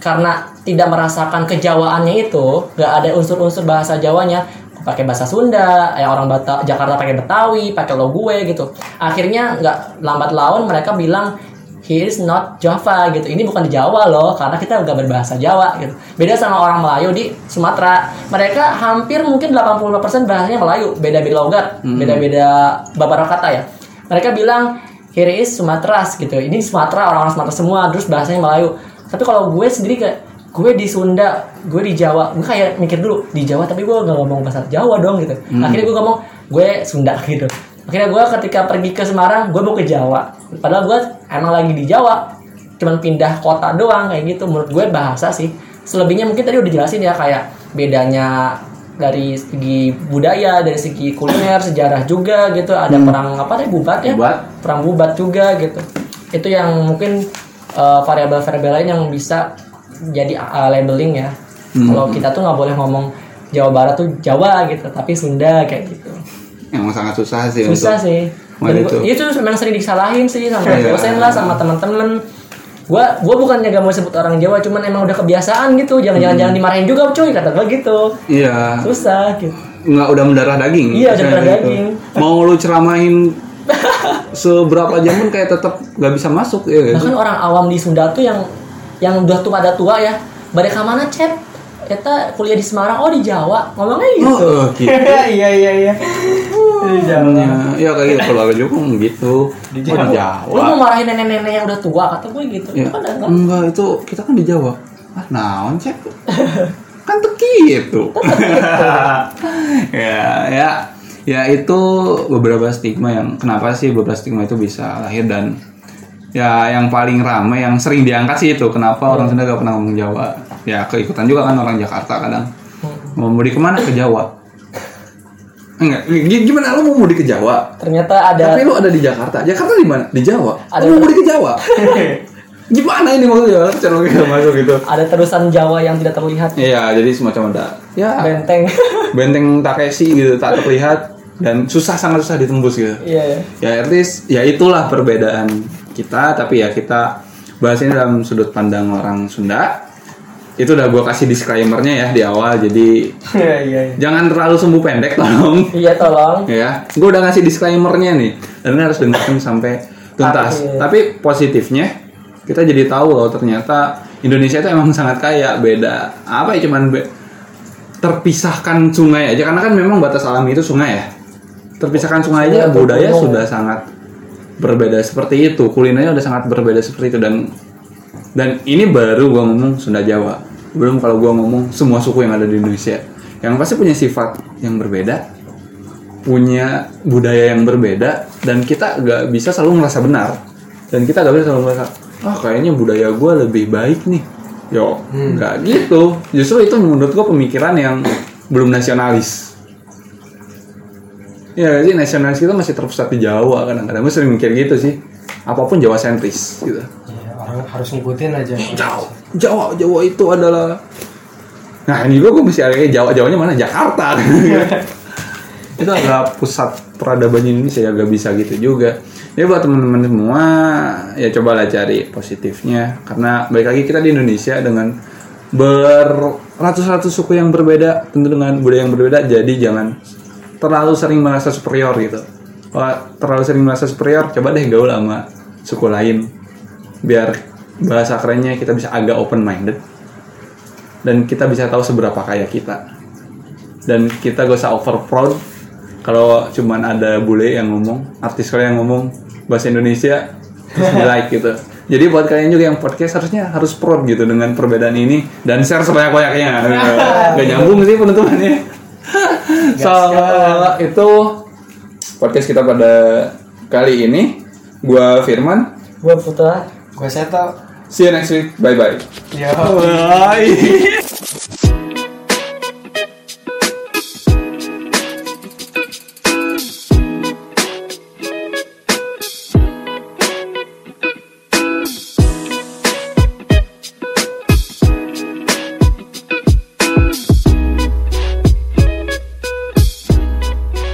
[SPEAKER 4] karena tidak merasakan kejawaannya itu nggak ada unsur-unsur bahasa Jawanya pakai bahasa Sunda ya orang Bata, Jakarta pakai Betawi pakai lo gue gitu akhirnya nggak lambat laun mereka bilang he is not Java gitu. Ini bukan di Jawa loh karena kita nggak berbahasa Jawa gitu. Beda sama orang Melayu di Sumatera. Mereka hampir mungkin 85% bahasanya Melayu. Beda-beda logat beda-beda beberapa kata ya. Mereka bilang here is Sumatras gitu. Ini Sumatera orang-orang Sumatera semua terus bahasanya Melayu. Tapi kalau gue sendiri kayak gue di Sunda gue di Jawa gue kayak mikir dulu di Jawa tapi gue nggak ngomong bahasa Jawa dong gitu. Akhirnya gue ngomong gue Sunda [LAUGHS] gitu akhirnya gue ketika pergi ke Semarang gue mau ke Jawa. Padahal gue emang lagi di Jawa cuman pindah kota doang kayak gitu. Menurut gue bahasa sih. Selebihnya mungkin tadi udah jelasin ya kayak bedanya dari segi budaya dari segi kuliner sejarah juga gitu. Ada perang apa deh bubat ya?
[SPEAKER 2] Bubat.
[SPEAKER 4] perang bubat juga gitu. Itu yang mungkin uh, variabel-variabel lain yang bisa jadi uh, labeling ya. Kalau kita tuh nggak boleh ngomong Jawa Barat tuh Jawa gitu tapi Sunda kayak gitu
[SPEAKER 2] emang sangat susah sih
[SPEAKER 4] susah
[SPEAKER 2] untuk
[SPEAKER 4] sih Dan
[SPEAKER 2] itu.
[SPEAKER 4] itu memang sering disalahin sih sama
[SPEAKER 2] Iya.
[SPEAKER 4] dosen lah sama teman-teman gua gua bukannya gak mau sebut orang Jawa cuman emang udah kebiasaan gitu. Jangan jangan jangan dimarahin juga cuy kata gua gitu.
[SPEAKER 2] Iya.
[SPEAKER 4] Susah gitu.
[SPEAKER 2] Nggak udah mendarah daging.
[SPEAKER 4] Iya, udah mendarah
[SPEAKER 2] gitu.
[SPEAKER 4] daging.
[SPEAKER 2] mau lu ceramahin [LAUGHS] seberapa jam pun kayak tetap nggak bisa masuk ya guys
[SPEAKER 4] bahkan orang awam di Sunda tuh yang yang udah tua pada tua ya ke mana cep kita kuliah di Semarang oh di Jawa. Ngomongnya gitu.
[SPEAKER 2] Oh, gitu. [LAUGHS]
[SPEAKER 3] iya iya iya Di Jawa.
[SPEAKER 2] ya, ya kayak gitu. Keluarga juga gitu. Di
[SPEAKER 3] Jawa.
[SPEAKER 2] di
[SPEAKER 4] lu
[SPEAKER 2] Jawa
[SPEAKER 4] mau marahin nenek-nenek yang udah tua kata gue gitu.
[SPEAKER 2] Ya.
[SPEAKER 4] Itu kan enggak
[SPEAKER 2] enggak itu kita kan di Jawa. Ah naon cek? [LAUGHS] Kan teki itu [LAUGHS] ya ya. Ya itu beberapa stigma yang kenapa sih beberapa stigma itu bisa lahir dan ya yang paling ramai yang sering diangkat sih itu kenapa orang Sunda gak pernah ngomong Jawa ya keikutan juga kan orang Jakarta kadang. Mau mudik ke mana? Ke Jawa. Enggak gimana? Lu mau mudik ke Jawa?
[SPEAKER 4] Ternyata ada
[SPEAKER 2] tapi lu ada di Jakarta. Jakarta di mana? Di Jawa.
[SPEAKER 4] Ada-
[SPEAKER 2] lu mau mudik ke Jawa? [LAUGHS] Gimana ini maksudnya? Cara kita masuk gitu.
[SPEAKER 4] ada terusan Jawa yang tidak terlihat.
[SPEAKER 2] Iya, jadi semacam ada. Ya.
[SPEAKER 4] Benteng. [LAUGHS]
[SPEAKER 2] Benteng Takeshi gitu tak terlihat. Dan susah sangat susah ditembus gitu.
[SPEAKER 4] iya.
[SPEAKER 2] Ya at least ya itulah perbedaan kita. Tapi ya kita bahas ini dalam sudut pandang orang Sunda. Itu udah gue kasih disclaimernya ya di awal jadi
[SPEAKER 3] iya iya iya.
[SPEAKER 2] jangan terlalu sumbu pendek tolong
[SPEAKER 4] iya tolong
[SPEAKER 2] ya. Gue udah ngasih disclaimernya nih dan ini harus dengerin sampai tuntas.
[SPEAKER 4] Akhir.
[SPEAKER 2] Tapi positifnya kita jadi tahu loh ternyata Indonesia itu emang sangat kaya beda apa ya cuman be- terpisahkan sungai aja karena kan memang batas alami itu sungai ya terpisahkan sungai aja budaya sudah sangat berbeda seperti itu kulinernya udah sangat berbeda seperti itu dan dan ini baru gua ngomong Sunda Jawa belum kalau gua ngomong semua suku yang ada di Indonesia yang pasti punya sifat yang berbeda, punya budaya yang berbeda, dan kita nggak bisa selalu merasa benar. Dan kita nggak bisa selalu merasa, ah kayaknya budaya gue lebih baik nih. Yo, nggak gitu. Justru itu menurut gue pemikiran yang belum nasionalis. Ya sih nasionalis kita masih terpusat di Jawa kadang-kadang gue sering mikir gitu sih. Apa pun Jawa sentris gitu.
[SPEAKER 3] Ya, harus ngikutin aja.
[SPEAKER 2] Jawa, Jawa, Jawa itu adalah Nah ini juga gue mesti ada Jawa, Jawanya mana? Jakarta. [LAUGHS] Itu adalah pusat peradaban Indonesia ya gak bisa gitu juga. Ya buat teman-teman semua ya cobalah cari positifnya. Karena balik lagi kita di Indonesia dengan beratus-ratus suku yang berbeda Tentu dengan budaya yang berbeda Jadi jangan terlalu sering merasa superior gitu. Kalau terlalu sering merasa superior coba deh gaul sama suku lain Biar bahasa kerennya kita bisa agak open minded dan kita bisa tahu seberapa kaya kita. Dan kita gak usah over proud. Kalau cuman ada bule yang ngomong artis kalian yang ngomong bahasa Indonesia terus di like gitu. Jadi buat kalian juga yang podcast harusnya harus proud gitu dengan perbedaan ini. Dan share sebanyak-banyaknya [LAUGHS] gak nyambung sih penutupannya. So itu podcast kita pada kali ini. Gua Firman.
[SPEAKER 4] Gua Putra.
[SPEAKER 3] Gue Seto.
[SPEAKER 2] see you next week bye bye
[SPEAKER 3] Yo.
[SPEAKER 2] bye [LAUGHS]